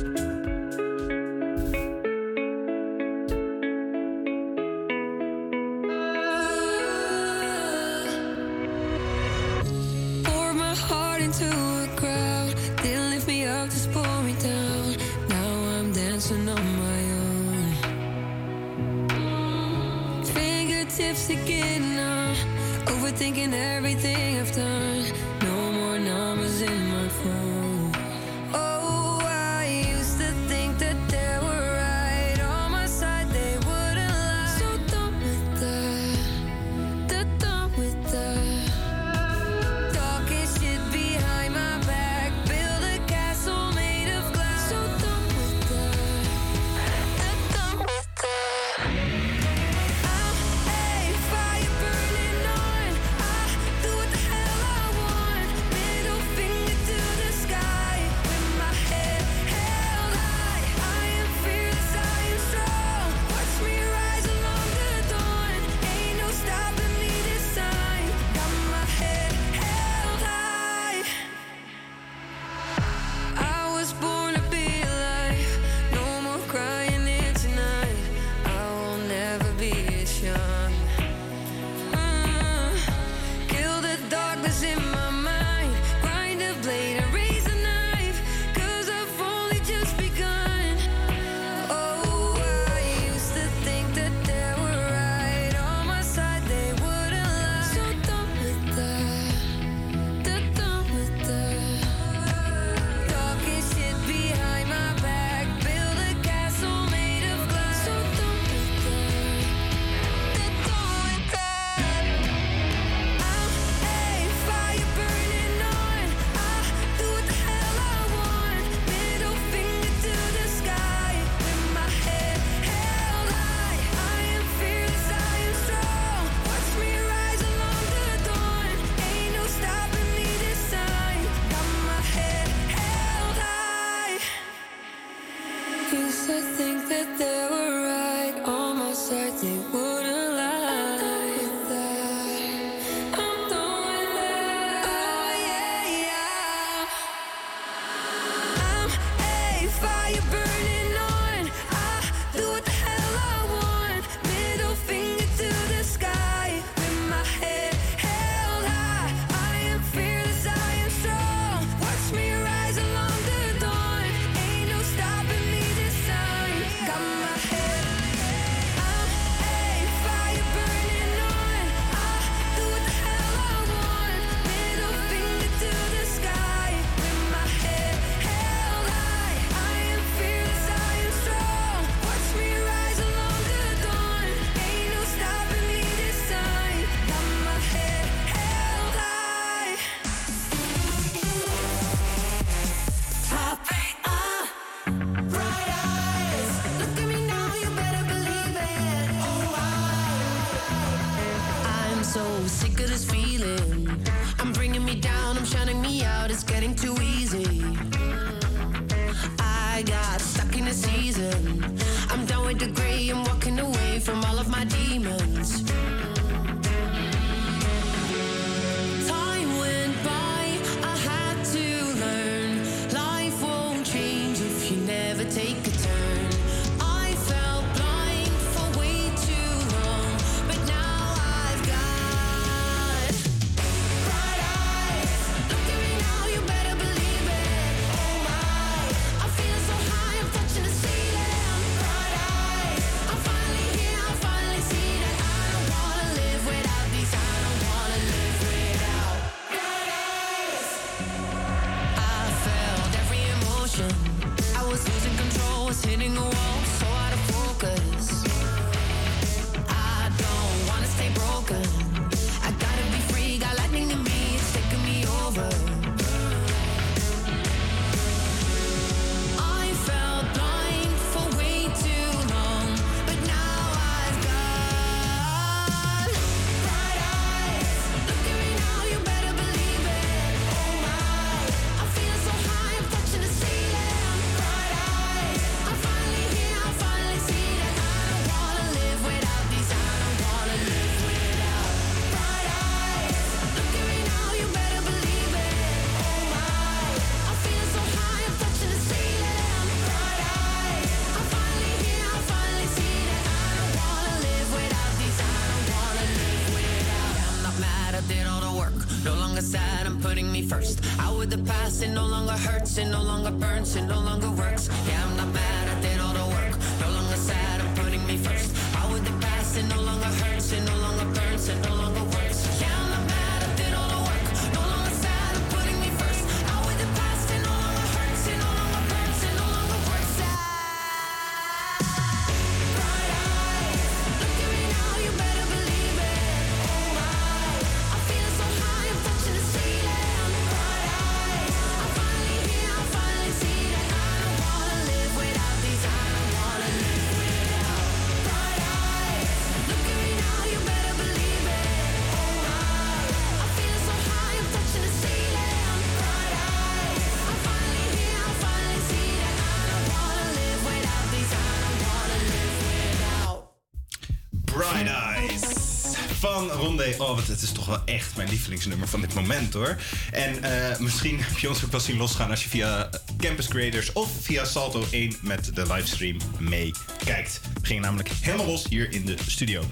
Oh, wat, het is toch wel echt mijn lievelingsnummer van dit moment hoor. En eh, misschien heb je ons ook wel zien losgaan als je via Campus Creators of via Salto 1 met de livestream meekijkt. We gingen namelijk helemaal los hier in de studio.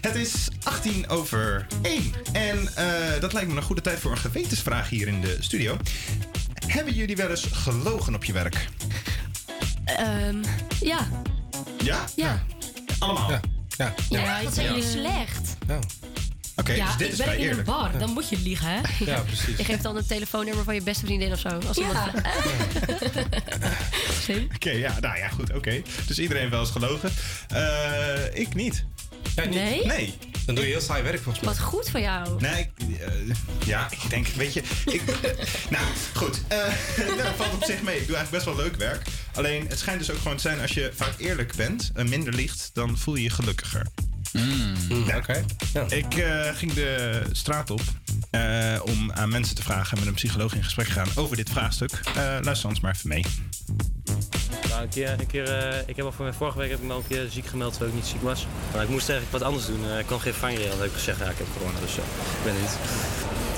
Het is 18 over 1 en eh, dat lijkt me een goede tijd voor een gewetensvraag hier in de studio. Hebben jullie wel eens gelogen op je werk? Ehm, ja. Ja? Ja. Allemaal? Ja. Ja. Ja, dat zijn jullie slecht. Bar, dan moet je liegen, hè? Ja, precies. Je geeft dan het telefoonnummer van je beste vriendin of zo. Als iemand... Oké, ja, nou ja, goed, oké. Dus iedereen wel eens gelogen. Eh, ik niet. Jij niet? Nee? Nee. Dan doe je heel saai werk volgens mij. Wat goed van jou. Nee, ik, eh, ja, ik denk, weet je... Ik, eh, nou, goed. nou, dat valt op zich mee. Ik doe eigenlijk best wel leuk werk. Alleen, het schijnt dus ook gewoon te zijn... als je vaak eerlijk bent en minder liegt... dan voel je je gelukkiger. Ja. Oké. Ik eh, ging de straat op eh, om aan mensen te vragen... en met een psycholoog in gesprek gaan over dit vraagstuk. Eh, luister ons maar even mee. Nou, een keer, een keer, eh, ik heb al voor vorige week heb ik me al een keer ziek gemeld terwijl ik niet ziek was. Maar ik moest eigenlijk wat anders doen. Eh, ik kon geen vangrail. Heb ik gezegd, ja, ik heb corona, dus ik ben er niet.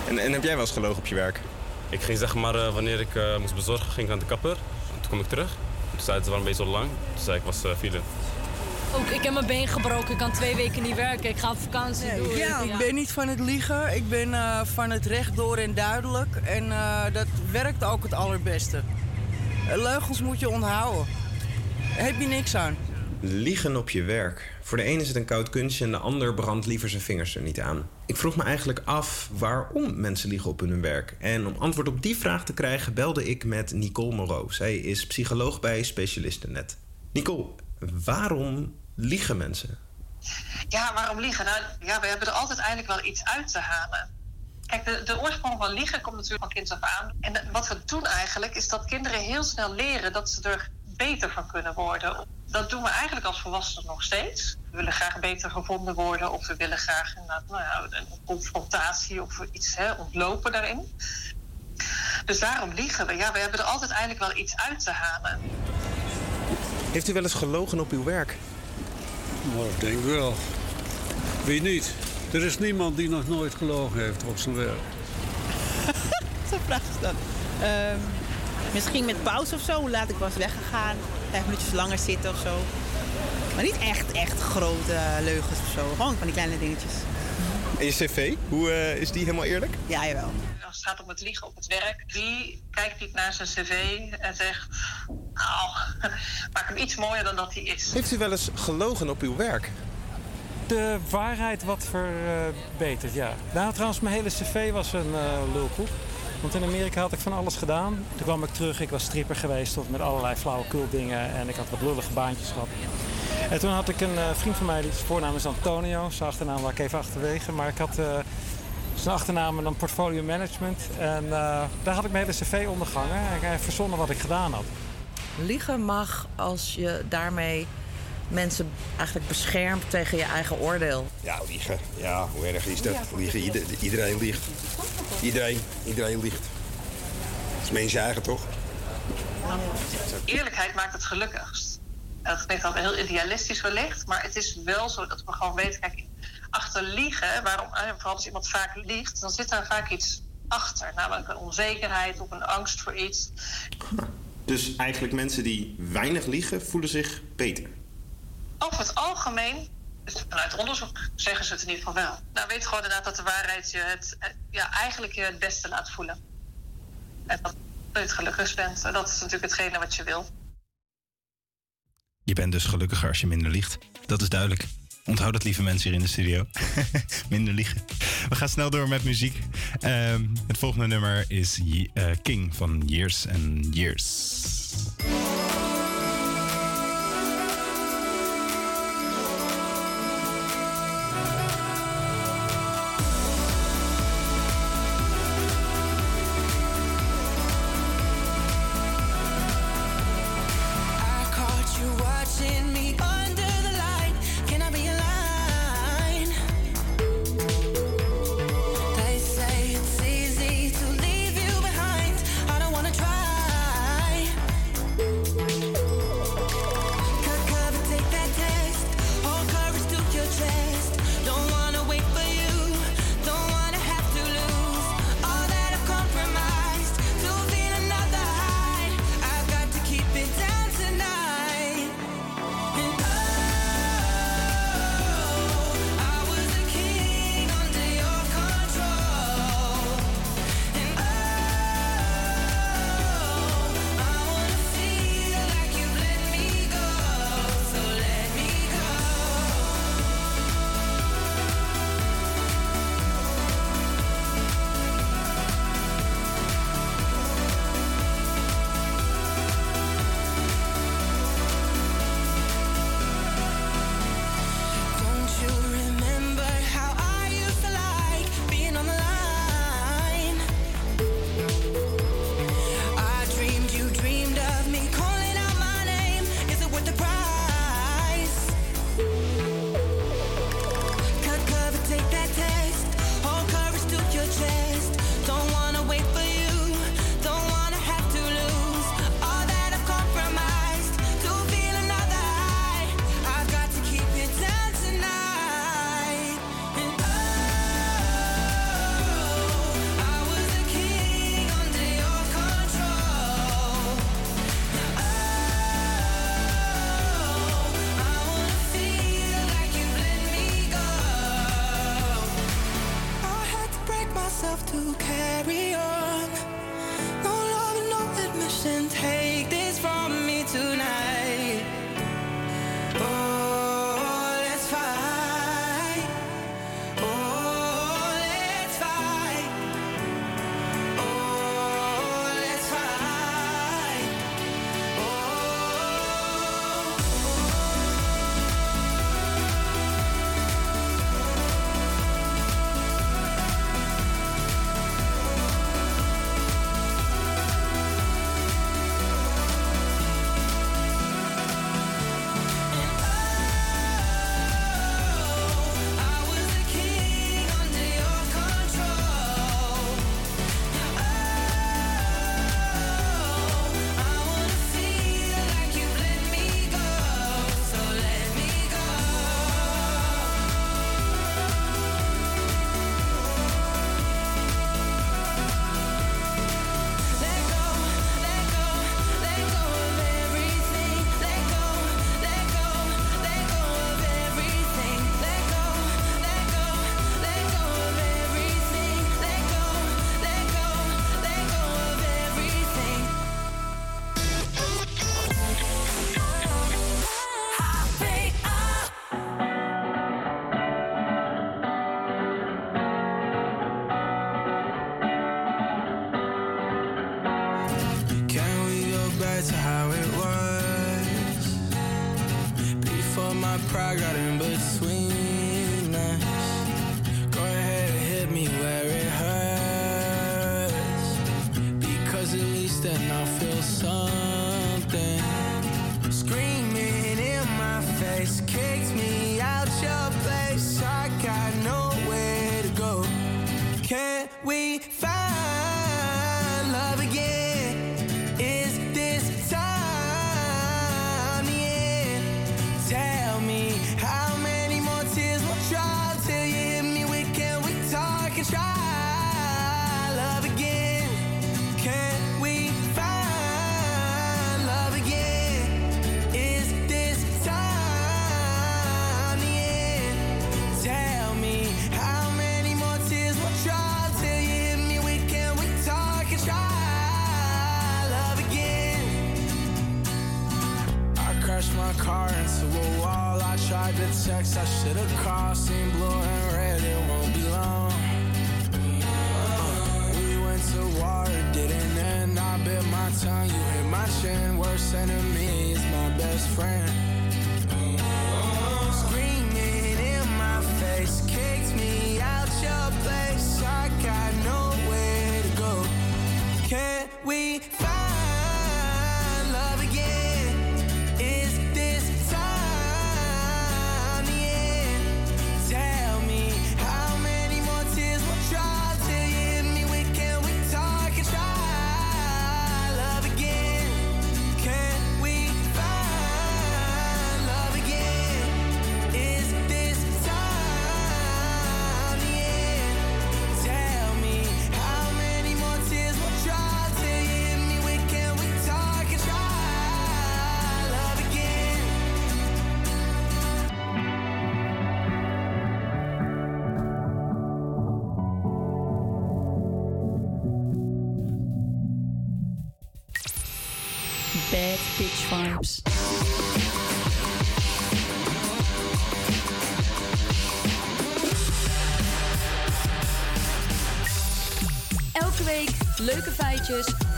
En, en heb jij wel eens gelogen op je werk? Ik ging zeg maar, eh, wanneer ik eh, moest bezorgen, ging ik naar de kapper. Toen kom ik terug. Toen zei het, het was een beetje zo lang. Toen zei ik, ik was uh, file. Ook, ik heb mijn been gebroken, ik kan twee weken niet werken. Ik ga op vakantie. doei. Ja, ik ben niet van het liegen. Ik ben eh, van het rechtdoor en duidelijk. En eh, dat werkt ook het allerbeste. Leugens moet je onthouden. Daar heb je niks aan. Liegen op je werk. Voor de een is het een koud kunstje en de ander brandt liever zijn vingers er niet aan. Ik vroeg me eigenlijk af waarom mensen liegen op hun werk. En om antwoord op die vraag te krijgen belde ik met Nicole Moreau. Zij is psycholoog bij Specialistennet. Nicole, waarom liegen mensen? Ja, waarom liegen? Nou, ja, we hebben er altijd eigenlijk wel iets uit te halen. Kijk, de, de oorsprong van liegen komt natuurlijk van kind af aan. En wat we doen eigenlijk, is dat kinderen heel snel leren dat ze er beter van kunnen worden. Dat doen we eigenlijk als volwassenen nog steeds. We willen graag beter gevonden worden, of we willen graag inderdaad, nou ja, een confrontatie of iets hè, ontlopen daarin. Dus daarom liegen we. Ja, we hebben er altijd eigenlijk wel iets uit te halen. Heeft u wel eens gelogen op uw werk? Nou, ik denk wel. Wie niet? Er is niemand die nog nooit gelogen heeft op zijn werk. Zo'n vraag is dat. Ehm, misschien met pauze of zo. Hoe laat ik was weggegaan. Vijf minuutjes langer zitten of zo. Maar niet echt, echt grote eh, leugens of zo. Gewoon van die kleine dingetjes. En je cv, hoe eh, is die helemaal eerlijk? Ja, jawel. Gaat om het liegen op het werk, wie kijkt niet naar zijn cv en zegt... Nou, maak hem iets mooier dan dat hij is. Heeft u wel eens gelogen op uw werk? De waarheid wat verbeterd, ja. Nou, trouwens, mijn hele cv was een eh, lulkoek. Want in Amerika had ik van alles gedaan. Toen kwam ik terug, ik was stripper geweest tot met allerlei flauwekul dingen. En ik had wat lullige baantjes gehad. En toen had ik een eh, vriend van mij, die zijn voornaam is Antonio. Zijn achternaam waar ik even achterwege. Maar ik had eh, zijn achternaam en dan portfolio management. En eh, daar had ik mijn hele cv ondergangen. En ik heb verzonnen wat ik gedaan had. Liegen mag als je daarmee mensen eigenlijk beschermt tegen je eigen oordeel. Ja, liegen. Ja, hoe erg is dat? Liegen. Ieder- iedereen liegt. Iedereen, iedereen liegt. Dat is mensen eigen, toch? Eerlijkheid maakt het gelukkigst. Dat klinkt altijd heel idealistisch wellicht, maar het is wel zo dat we gewoon weten, kijk, achter liegen, waarom, eh, vooral als iemand vaak liegt, dan zit daar vaak iets achter. Namelijk een onzekerheid of een angst voor iets. Dus eigenlijk mensen die weinig liegen, voelen zich beter. Over het algemeen, dus vanuit onderzoek zeggen ze het in ieder geval wel. Nou, weet gewoon inderdaad dat de waarheid je het, eh, ja, eigenlijk je het beste laat voelen. En dat je het gelukkigst bent. En dat is natuurlijk hetgene wat je wil. Je bent dus gelukkiger als je minder liegt. Dat is duidelijk. Onthoud dat, lieve mensen hier in de studio. minder liegen. We gaan snel door met muziek. Ehm, het volgende nummer is eh, King van Years and Years.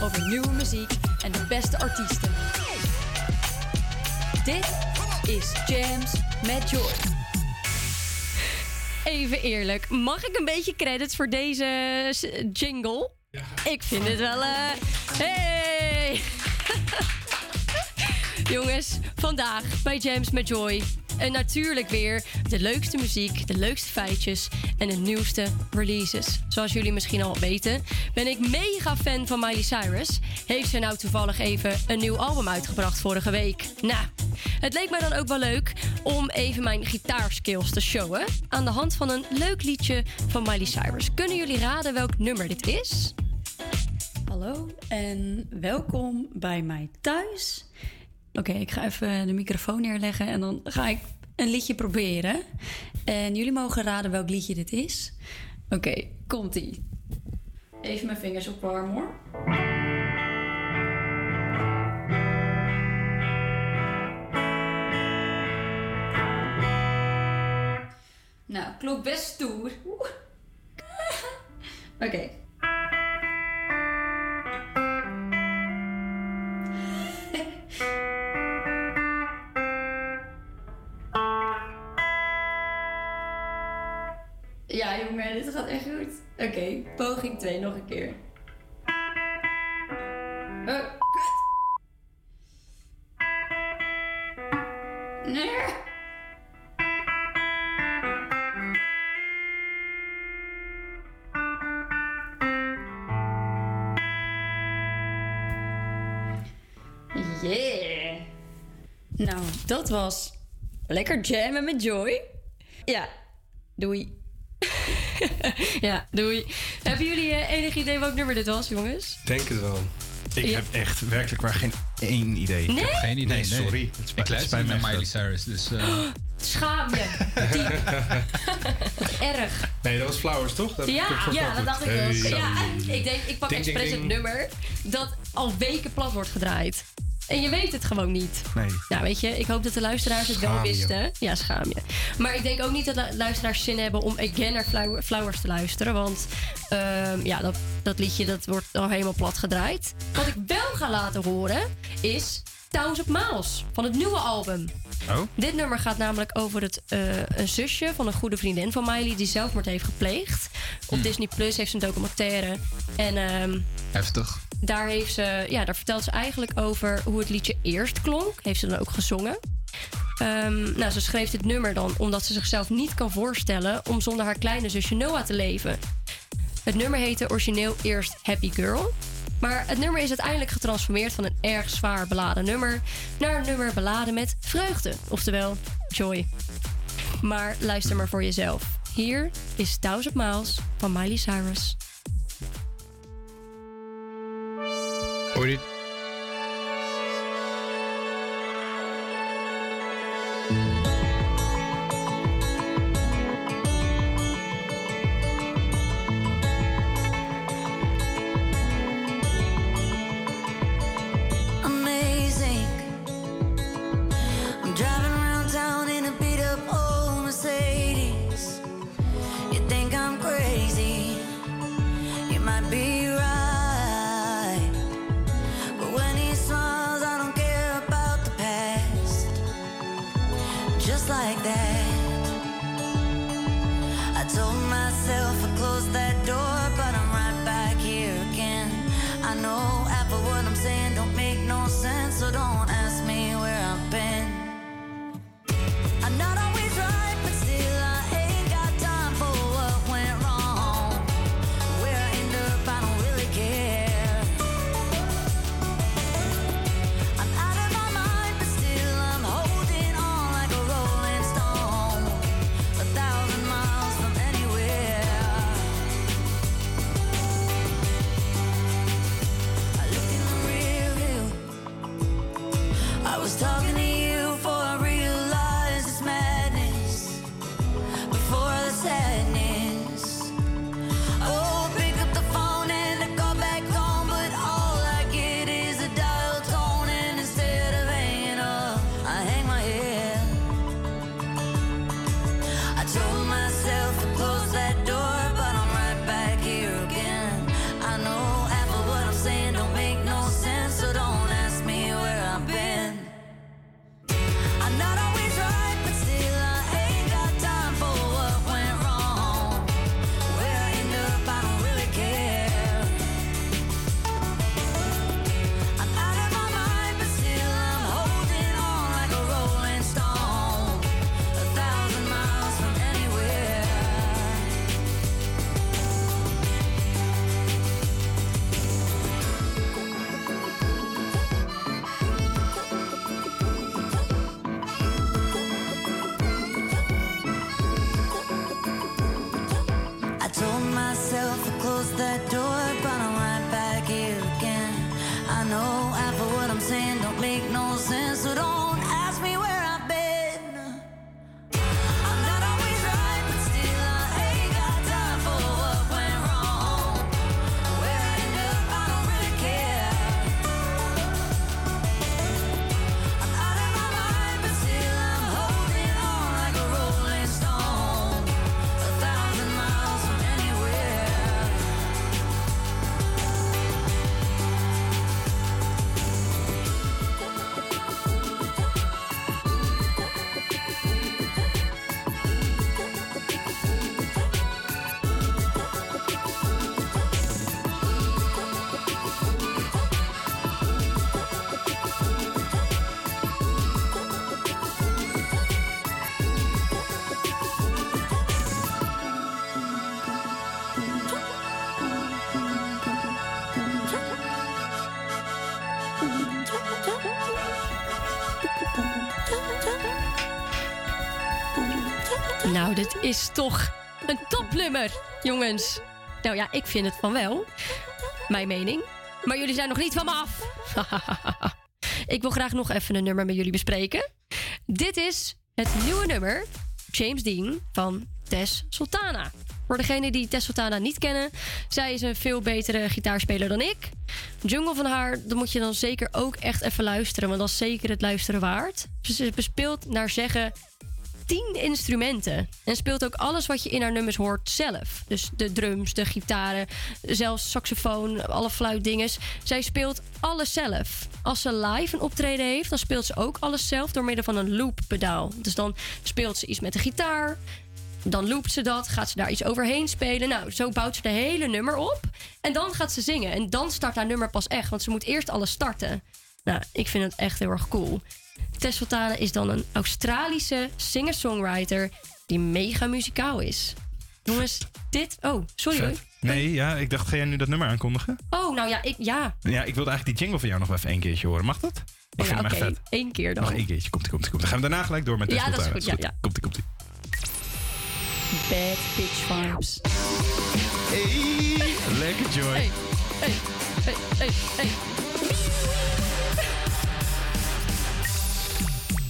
Over nieuwe muziek en de beste artiesten. Dit is Jams met Joy. Even eerlijk, mag ik een beetje credits voor deze jingle? Ik vind het wel. eh hey! Jongens, vandaag bij Jams met Joy. En natuurlijk weer de leukste muziek, de leukste feitjes en de nieuwste releases. Zoals jullie misschien al weten, ben ik mega fan van Miley Cyrus. Heeft ze nou toevallig even een nieuw album uitgebracht vorige week? Nou, het leek mij dan ook wel leuk om even mijn gitaarskills te showen. Aan de hand van een leuk liedje van Miley Cyrus. Kunnen jullie raden welk nummer dit is? Hallo en welkom bij mij thuis. Oké, ik ga even de microfoon neerleggen en dan ga ik een liedje proberen. En jullie mogen raden welk liedje dit is. Oké, komt-ie. Even mijn vingers hoor. Nou, klopt best stoer. Oké. Ja, jongen, dit gaat echt goed. Oké, poging 2 nog een keer. Kut. Nee. Yeah. Nou, dat was lekker jammen met Joy. Ja, doei. ja, doei. Hebben jullie eh, enig idee welk nummer dit was, jongens? Denk het wel. Ik Ja. heb echt werkelijk waar geen één idee. Nee? Ik heb Geen idee, Nee, nee. sorry. Het Ik spijt, luister naar echt. Miley Cyrus, dus... eh, Schaam je. Erg. Nee, dat was Flowers, toch? Dat Ja, ik ja wel dat dacht ik ook. Hey. Ja, ik denk, ik pak Ding, ding, expres het nummer dat al weken plat wordt gedraaid. En je weet het gewoon niet. Nee. Nou, weet je, ik hoop dat de luisteraars het wel je. wisten. Ja, schaam je. Maar ik denk ook niet dat lu- luisteraars zin hebben om again naar Flower- Flowers te luisteren. Want ehm, ja, dat, dat liedje dat wordt al helemaal plat gedraaid. Wat ik wel ga laten horen is Thousand Miles van het nieuwe album. Oh? Dit nummer gaat namelijk over het, eh, een zusje van een goede vriendin van Miley die zelfmoord heeft gepleegd. Op Disney Plus heeft ze een documentaire. En ehm, Heftig. daar, heeft ze, ja, daar vertelt ze eigenlijk over hoe het liedje eerst klonk. Heeft ze dan ook gezongen. Ehm, nou, ze schreef dit nummer dan omdat ze zichzelf niet kan voorstellen om zonder haar kleine zusje Noah te leven. Het nummer heette origineel eerst Happy Girl. Maar het nummer is uiteindelijk getransformeerd van een erg zwaar beladen nummer naar een nummer beladen met vreugde, oftewel joy. Maar luister maar voor jezelf. Hier is Thousand Miles van Miley Cyrus. Hoor so don't is toch een topnummer, jongens. Nou ja, ik vind het van wel. Mijn mening. Maar jullie zijn nog niet van me af. ik wil graag nog even een nummer met jullie bespreken. Dit is het nieuwe nummer, James Dean, van Tess Sultana. Voor degenen die Tess Sultana niet kennen, zij is een veel betere gitaarspeler dan ik. Jungle van haar, dan moet je dan zeker ook echt even luisteren, want dat is zeker het luisteren waard. Ze bespeelt naar zeggen tien instrumenten. En speelt ook alles wat je in haar nummers hoort zelf. Dus de drums, de gitaren, zelfs saxofoon, alle fluitdinges. Zij speelt alles zelf. Als ze live een optreden heeft, dan speelt ze ook alles zelf door middel van een looppedaal. Dus dan speelt ze iets met de gitaar. Dan loopt ze dat, gaat ze daar iets overheen spelen. Nou, zo bouwt ze de hele nummer op. En dan gaat ze zingen. En dan start haar nummer pas echt, want ze moet eerst alles starten. Nou, ik vind het echt heel erg cool. Tess Sultana is dan een Australische singer-songwriter die mega muzikaal is. Jongens, dit... Oh, sorry hoor. Nee, ja, ik dacht, ga jij nu dat nummer aankondigen? Oh, nou ja, ik... Ja. Ja, ik wilde eigenlijk die jingle van jou nog even één keertje horen. Mag dat? Ik vind ja, hem echt oké. vet. Eén keer dan. Nog één keertje. Komt-ie, komt-ie, komt-ie. Dan gaan we daarna gelijk door met Ja, Tess dat is goed, ja, ja. Komt-ie, komt-ie. Bad bitch vibes. Hey, lekker Joy. Hey, hey, hey, hey, hey.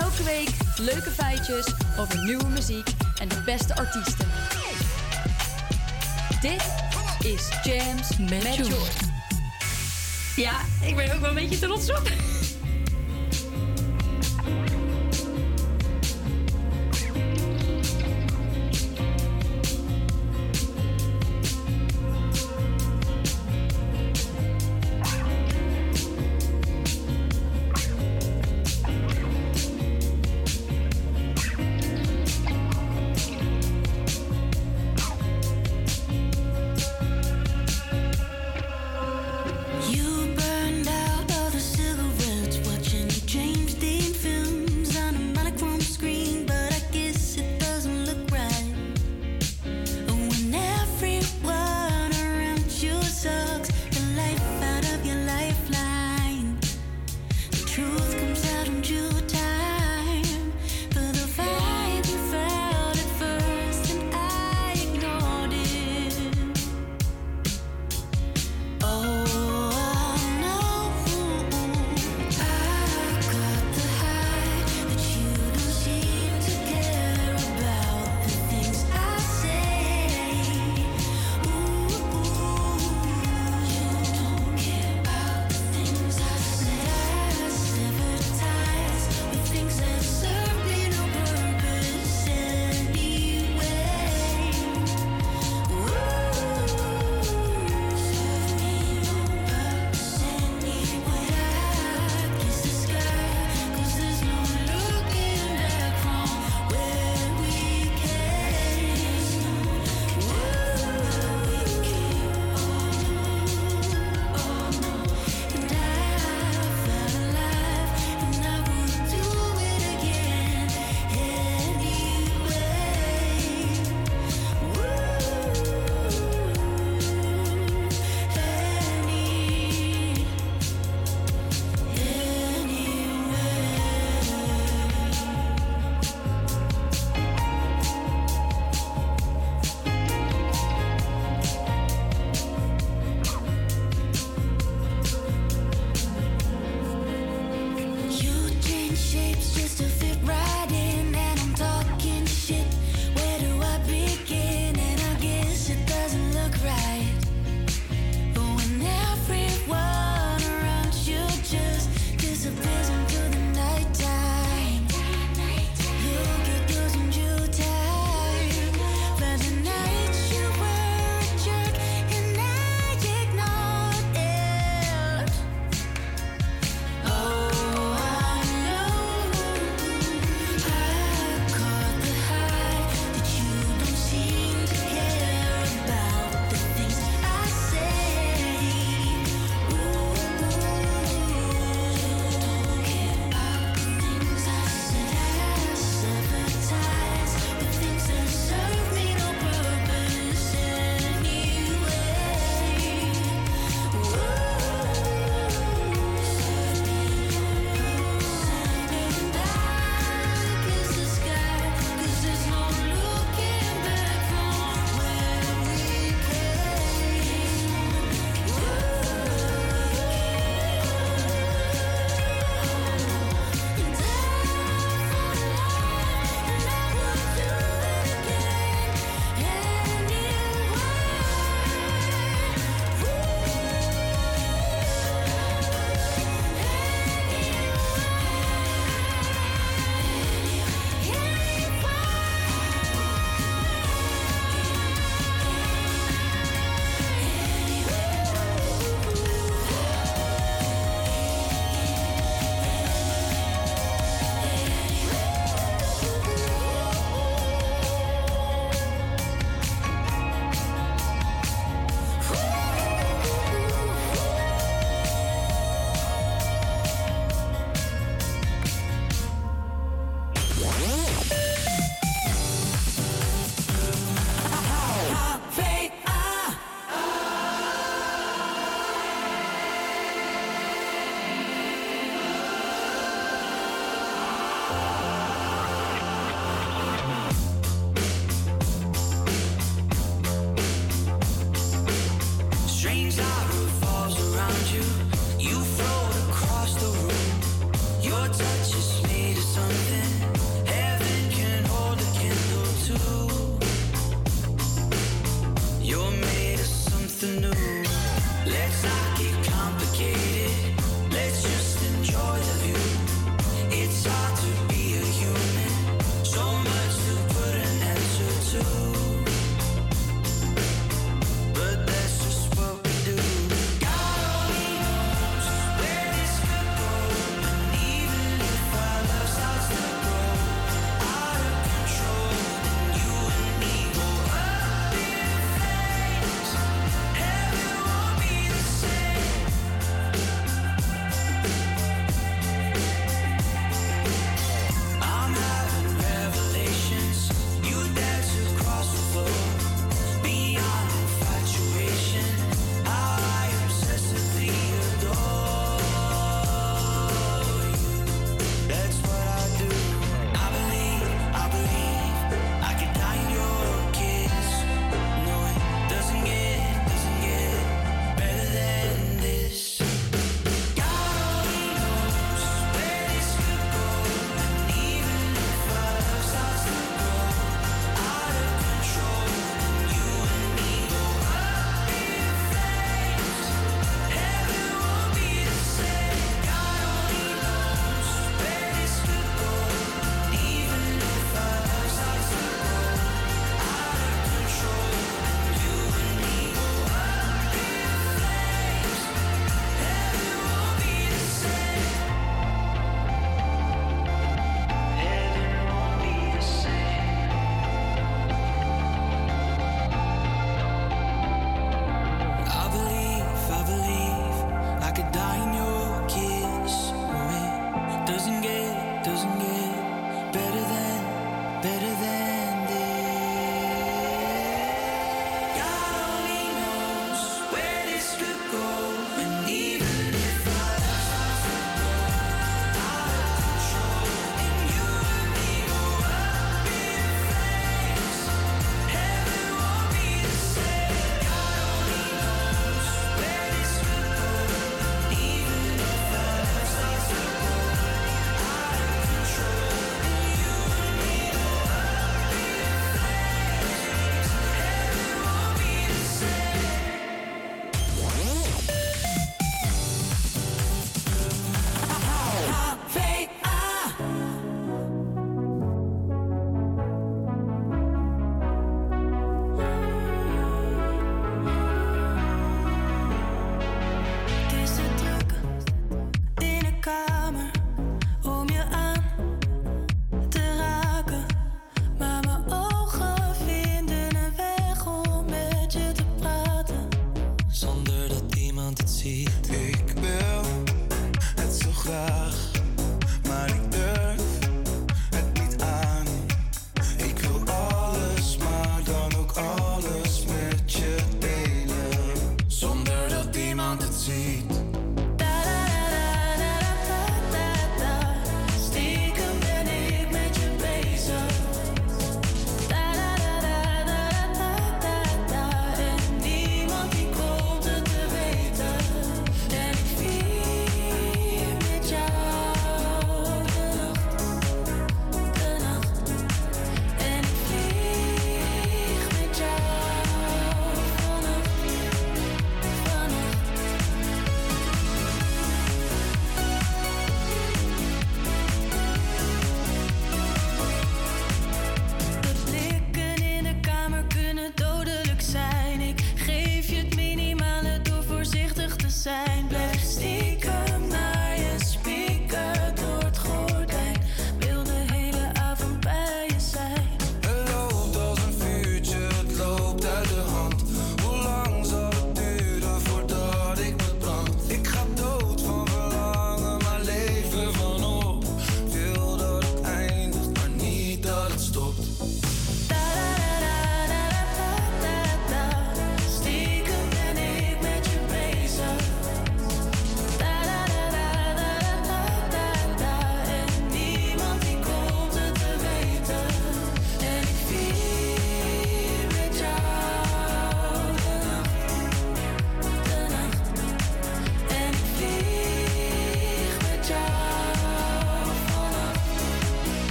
Elke week leuke feitjes over nieuwe muziek en de beste artiesten. Dit is Jams met, Met. Ja, ik ben ook wel een beetje trots op.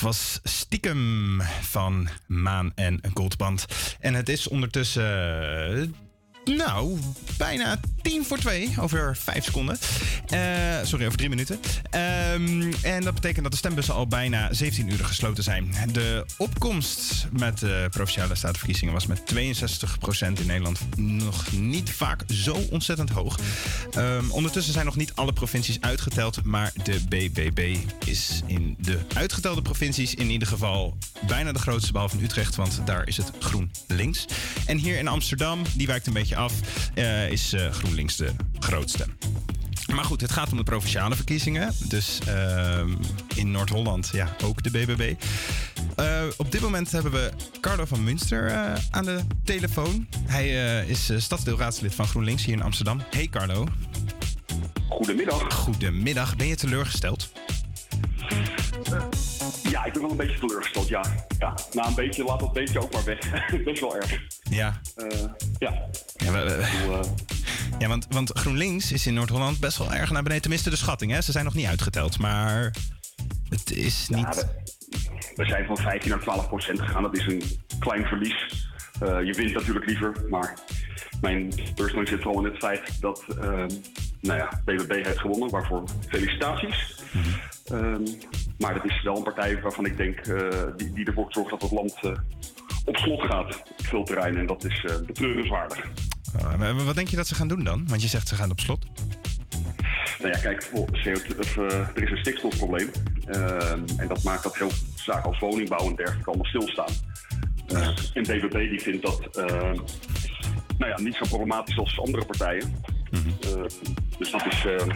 was Stiekem van Maan en Goldband. En het is ondertussen, eh, nou, bijna tien voor twee, over vijf seconden. Eh, sorry, over drie minuten. Ehm, en dat betekent dat de stembussen al bijna 17 uur gesloten zijn. De opkomst met de Provinciale Statenverkiezingen was met 62% in Nederland nog niet vaak zo ontzettend hoog. Ehm, ondertussen zijn nog niet alle provincies uitgeteld, maar de BBB is in de uitgetelde provincies in ieder geval bijna de grootste, behalve in Utrecht, want daar is het GroenLinks. En hier in Amsterdam, die wijkt een beetje af, eh, is eh, GroenLinks de grootste. Maar goed, het gaat om de provinciale verkiezingen. Dus ehm, in Noord-Holland, ja, ook de BBB. Eh, op dit moment hebben we Carlo van Münster eh, aan de telefoon. Hij eh, is stadsdeelraadslid van GroenLinks hier in Amsterdam. Hey Carlo. Goedemiddag. Goedemiddag. Ben je teleurgesteld? Ja, ik ben wel een beetje teleurgesteld, ja. ja. Na een beetje, laat dat beetje ook maar weg. Best wel erg. Ja. Ja. Ja, ja want, want GroenLinks is in Noord-Holland best wel erg naar beneden. Tenminste, de schatting, hè? Ze zijn nog niet uitgeteld, maar het is niet... We zijn van 15 naar 12 procent gegaan. Dat is een klein verlies. Eh, je wint natuurlijk liever, maar mijn teleurstelling zit vooral in het feit dat eh, nou ja, heeft gewonnen. Waarvoor felicitaties. Ehm, maar dat is wel een partij waarvan ik denk eh, die, die ervoor zorgt dat het land eh, op slot gaat op veel terreinen. En dat is betreurenswaardig. Uh, maar wat denk je dat ze gaan doen dan? Want je zegt ze gaan op slot. Nou ja, kijk, voor CO2 of, eh, er is een stikstofprobleem. Ehm, en dat maakt dat heel zaken als woningbouw en dergelijke allemaal stilstaan. Eh, en BBB die vindt dat eh, nou ja, niet zo problematisch als andere partijen. Eh, dus dat is eh,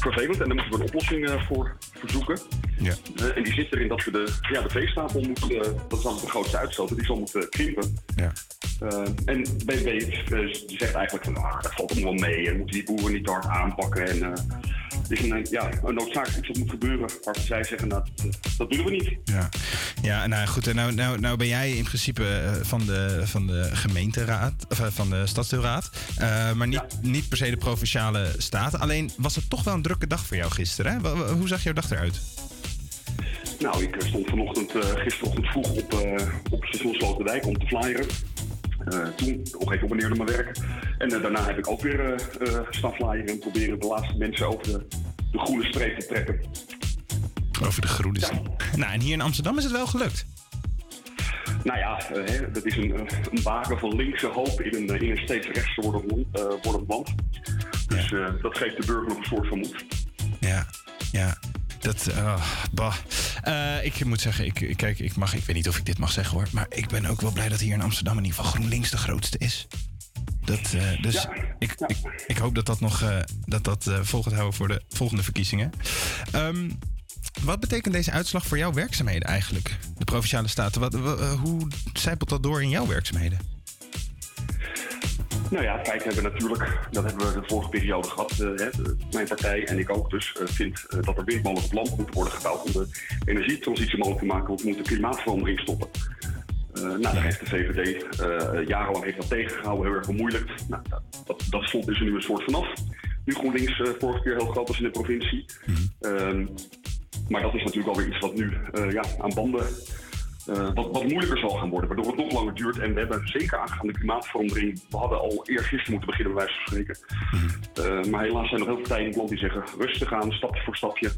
vervelend en daar moeten we een oplossing eh, voor verzoeken. Ja. En die zit erin dat we de, ja, de veestapel moet, eh, dat is dan de grootste uitstoot, die zal moeten krimpen. Ja. Eh, en BB zegt eigenlijk van, ah, dat valt allemaal wel mee. En moeten die boeren niet hard aanpakken. En het is een, ja, een noodzakelijk iets dat moet gebeuren. Waarvan zij zeggen, nou, dat, dat willen we niet. Ja, ja nou goed. En nou, nou, nou ben jij in principe van de, van de gemeenteraad, of van de stadsdeelraad. maar niet, niet per se de provinciale staten. Alleen was het toch wel een drukke dag voor jou gisteren. Hè? Hoe zag jouw dag eruit? Nou, ik eh, stond vanochtend, eh gisterochtend vroeg op, eh op station Sloterdijk om te flyeren. Toen nog even op en neer naar mijn werk. En daarna heb ik ook weer staan flyeren en proberen de laatste mensen over de, de groene streep te trekken. Over de groene Nou, en hier in Amsterdam is het wel gelukt. Nou ja, eh, hè, dat is een, eh, een baken van linkse hoop in een, in een steeds rechtser wordend, eh, wordend land. Dus dat geeft de burger nog een soort van moed. Ja, ja. Dat, ah, bah. Ik moet zeggen, ik, kijk, ik, mag, ik weet niet of ik dit mag zeggen hoor. Maar ik ben ook wel blij dat hier in Amsterdam in ieder geval GroenLinks de grootste is. Dat, dus ik, ik, ik hoop dat dat nog dat dat, vol gaat houden voor de volgende verkiezingen. Ehm, wat betekent deze uitslag voor jouw werkzaamheden eigenlijk? De provinciale staten, wat, wa- eh, hoe zijpelt dat door in jouw werkzaamheden? Nou ja, kijk, we hebben natuurlijk, dat hebben we de vorige periode gehad. eh, hè, de- mijn partij en ik ook dus, uh, vindt eh, dat er windmolens op land moeten worden gebouwd om de energietransitie mogelijk te maken. Want we moeten klimaatverandering stoppen. Eh, nou, daar heeft de VVD eh, jarenlang heeft dat tegengehouden, heel erg bemoeilijkt. Nou, dat, dat, is er nu een soort vanaf. Nu GroenLinks eh, vorige keer heel groot was in de provincie. Ehm, maar dat is natuurlijk alweer iets wat nu eh, ja, aan banden eh, wat, wat moeilijker zal gaan worden, waardoor het nog langer duurt. En we hebben zeker aangaande klimaatverandering, we hadden al eergisteren moeten beginnen bij wijze van spreken. Eh, maar helaas zijn er heel veel partijen in het land die zeggen rustig aan, stapje voor stapje.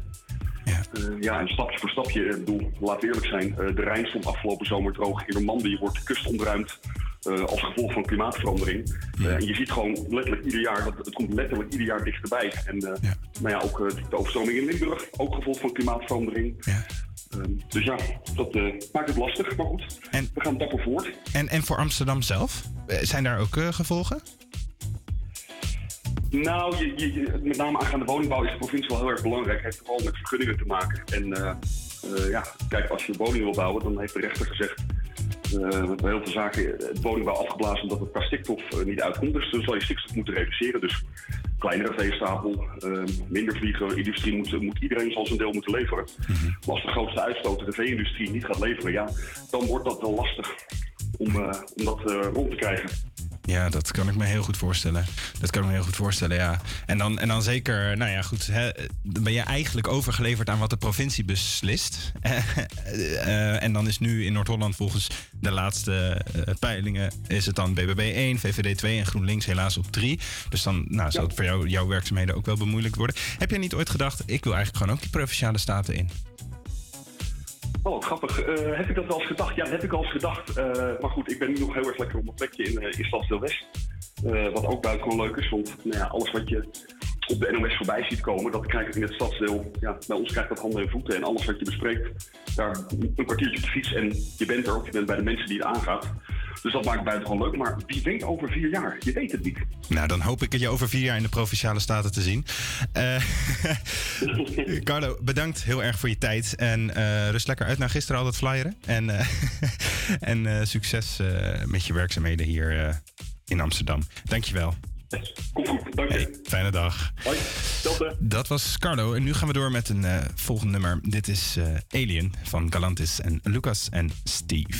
Ja, ja en stapje voor stapje, ik bedoel, laten we eerlijk zijn, eh, de Rijn stond afgelopen zomer droog. In Normandië wordt de kust ontruimd eh, als gevolg van klimaatverandering. Eh, en je ziet gewoon letterlijk ieder jaar, dat, het komt letterlijk ieder jaar dichterbij. En eh, nou ja, ook eh, de overstroming in Limburg, ook gevolg van klimaatverandering. Ehm, dus ja, dat eh, maakt het lastig, maar goed. we gaan dapper voort. En, en voor Amsterdam zelf? Eh, Zijn daar ook eh, gevolgen? Nou, je, met name aangaande woningbouw is de provincie wel heel erg belangrijk. Het heeft vooral met vergunningen te maken. En eh, eh, ja, kijk, als je woningen wil bouwen, dan heeft de rechter gezegd... eh, bij heel veel zaken het woningbouw afgeblazen omdat het qua stikstof niet uitkomt. Dus dan zal je stikstof moeten reduceren. Dus kleinere veestapel, eh, minder vliegen, industrie moet, moet iedereen zal zijn deel moeten leveren. Maar als de grootste uitstoter, de vee-industrie, niet gaat leveren, ja, dan wordt dat wel lastig om, om dat rond te krijgen. Ja, dat kan ik me heel goed voorstellen. Dat kan ik me heel goed voorstellen, ja. En dan, en dan zeker, nou ja, goed. Hè, dan ben je eigenlijk overgeleverd aan wat de provincie beslist. Eh, en dan is nu in Noord-Holland volgens de laatste eh, peilingen... is het dan BBB 1, VVD 2 en GroenLinks helaas op 3. Dus dan nou, zal het voor jou, jouw werkzaamheden ook wel bemoeilijkt worden. Heb jij niet ooit gedacht, ik wil eigenlijk gewoon ook die provinciale staten in? Oh, grappig. Eh, heb ik dat wel eens gedacht? Ja, dat heb ik al eens gedacht. Eh, maar goed, ik ben nu nog heel erg lekker op mijn plekje in, uh, in Stadsdeel West. Wat ook buitengewoon leuk is, want nou ja, alles wat je op de NOS voorbij ziet komen, dat krijg ik in het stadsdeel. Ja, bij ons krijgt dat handen en voeten. En alles wat je bespreekt, daar een kwartiertje op de fiets en je bent er ook. Je bent bij de mensen die het aangaat. Dus dat maakt het buitengewoon leuk. Maar wie weet over vier jaar? Je weet het niet. Nou, dan hoop ik je over vier jaar in de provinciale staten te zien. Eh, Carlo, bedankt heel erg voor je tijd. En eh, rust lekker uit naar gisteren al dat flyeren. En, eh, en succes met je werkzaamheden hier in Amsterdam. Dankjewel. Komt goed, dank je. Hey, fijne dag. Hoi. Dat was Carlo. En nu gaan we door met een volgend nummer. Dit is Alien van Galantis en Lucas en Steve.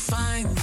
find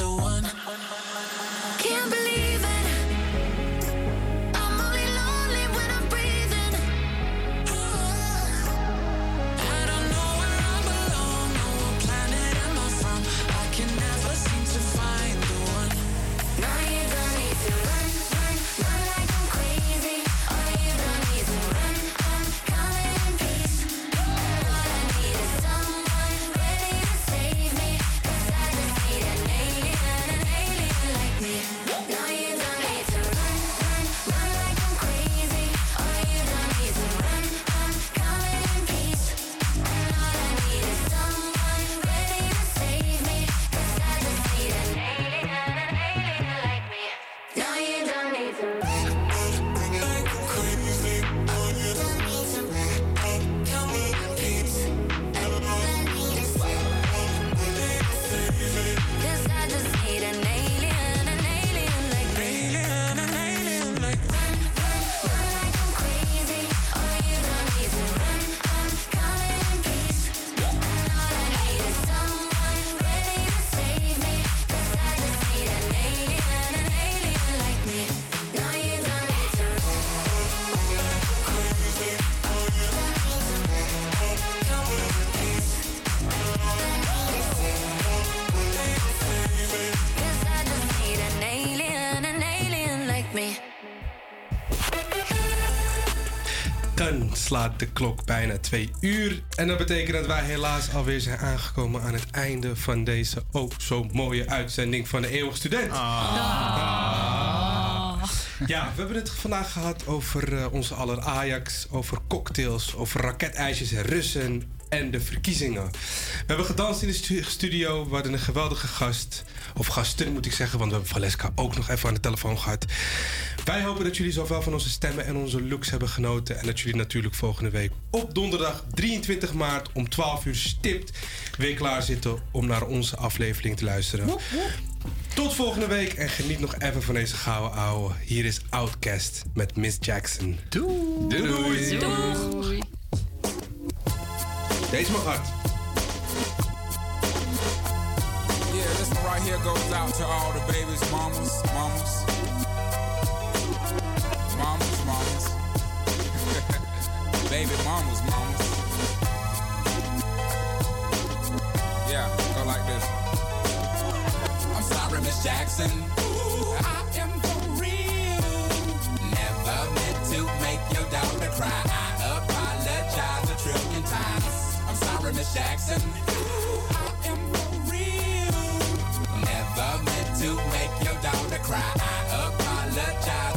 slaat de klok bijna twee uur. En dat betekent dat wij helaas alweer zijn aangekomen aan het einde van deze ook zo mooie uitzending van de Eeuwig Student. Ah. Ja, we hebben het vandaag gehad over eh, onze aller Ajax, over cocktails, over raketijsjes en Russen en de verkiezingen. We hebben gedanst in de stu- studio. We hadden een geweldige gast. Of gasten moet ik zeggen, want we hebben Valeska ook nog even aan de telefoon gehad. Wij hopen dat jullie zowel van onze stemmen en onze looks hebben genoten. En dat jullie natuurlijk volgende week op donderdag 23 maart om 12 uur stipt weer klaar zitten om naar onze aflevering te luisteren. Tot volgende week en geniet nog even van deze gouden ouwe. Hier is Outcast met Miss Jackson. Doei. Doei. Doei. Deze mag hard. Yeah, this one right here goes out to all the babies, mamas, mamas. Mamas, mamas. Baby mamas, mamas. Yeah, go like this. I'm sorry, Miss Jackson. Ooh, I am for real. Never meant to make your daughter cry. Miss Jackson. Ooh, I am for real. Never meant to make your daughter cry. I apologize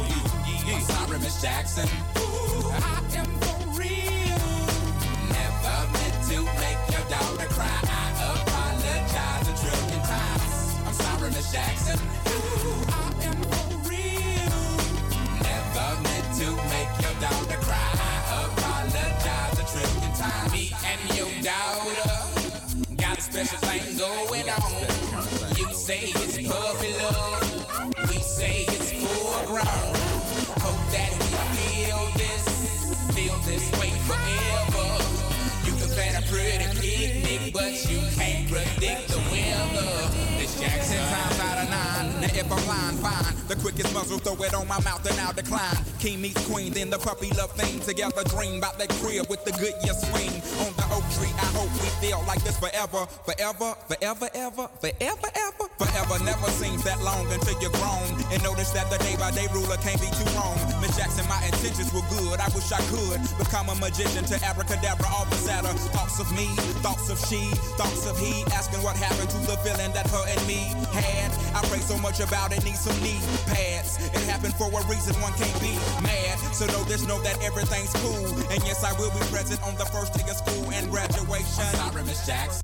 you. Yeah, I'm sorry, Miss Jackson. Ooh, I am for real. Never meant to make your daughter cry. I apologize a trillion times. I'm sorry, Miss Jackson. Ooh, I am for real. Never meant to make your daughter cry. I apologize a trillion times. Me and your daughter got a special thing going on. You say it's but you can't predict Now if I'm lying, fine. The quickest muzzle, throw it on my mouth and I'll decline. King meets queen, then the puppy love thing. Together dream about that crib with the good year swing. On the oak tree, I hope we feel like this forever. Forever, forever, ever, forever, ever. Forever never seems that long until you're grown. And notice that the day by day ruler can't be too wrong. Miss Jackson, my intentions were good. I wish I could become a magician to abracadabra, all the sadder. Thoughts of me, thoughts of she, thoughts of he. Asking what happened to the feeling that her and me had. I pray so much about it, need some knee pads. It happened for a reason, one can't be mad. So know this, know that everything's cool. And yes, I will be present on the first day of school and graduation. I'm sorry, Miss Jackson.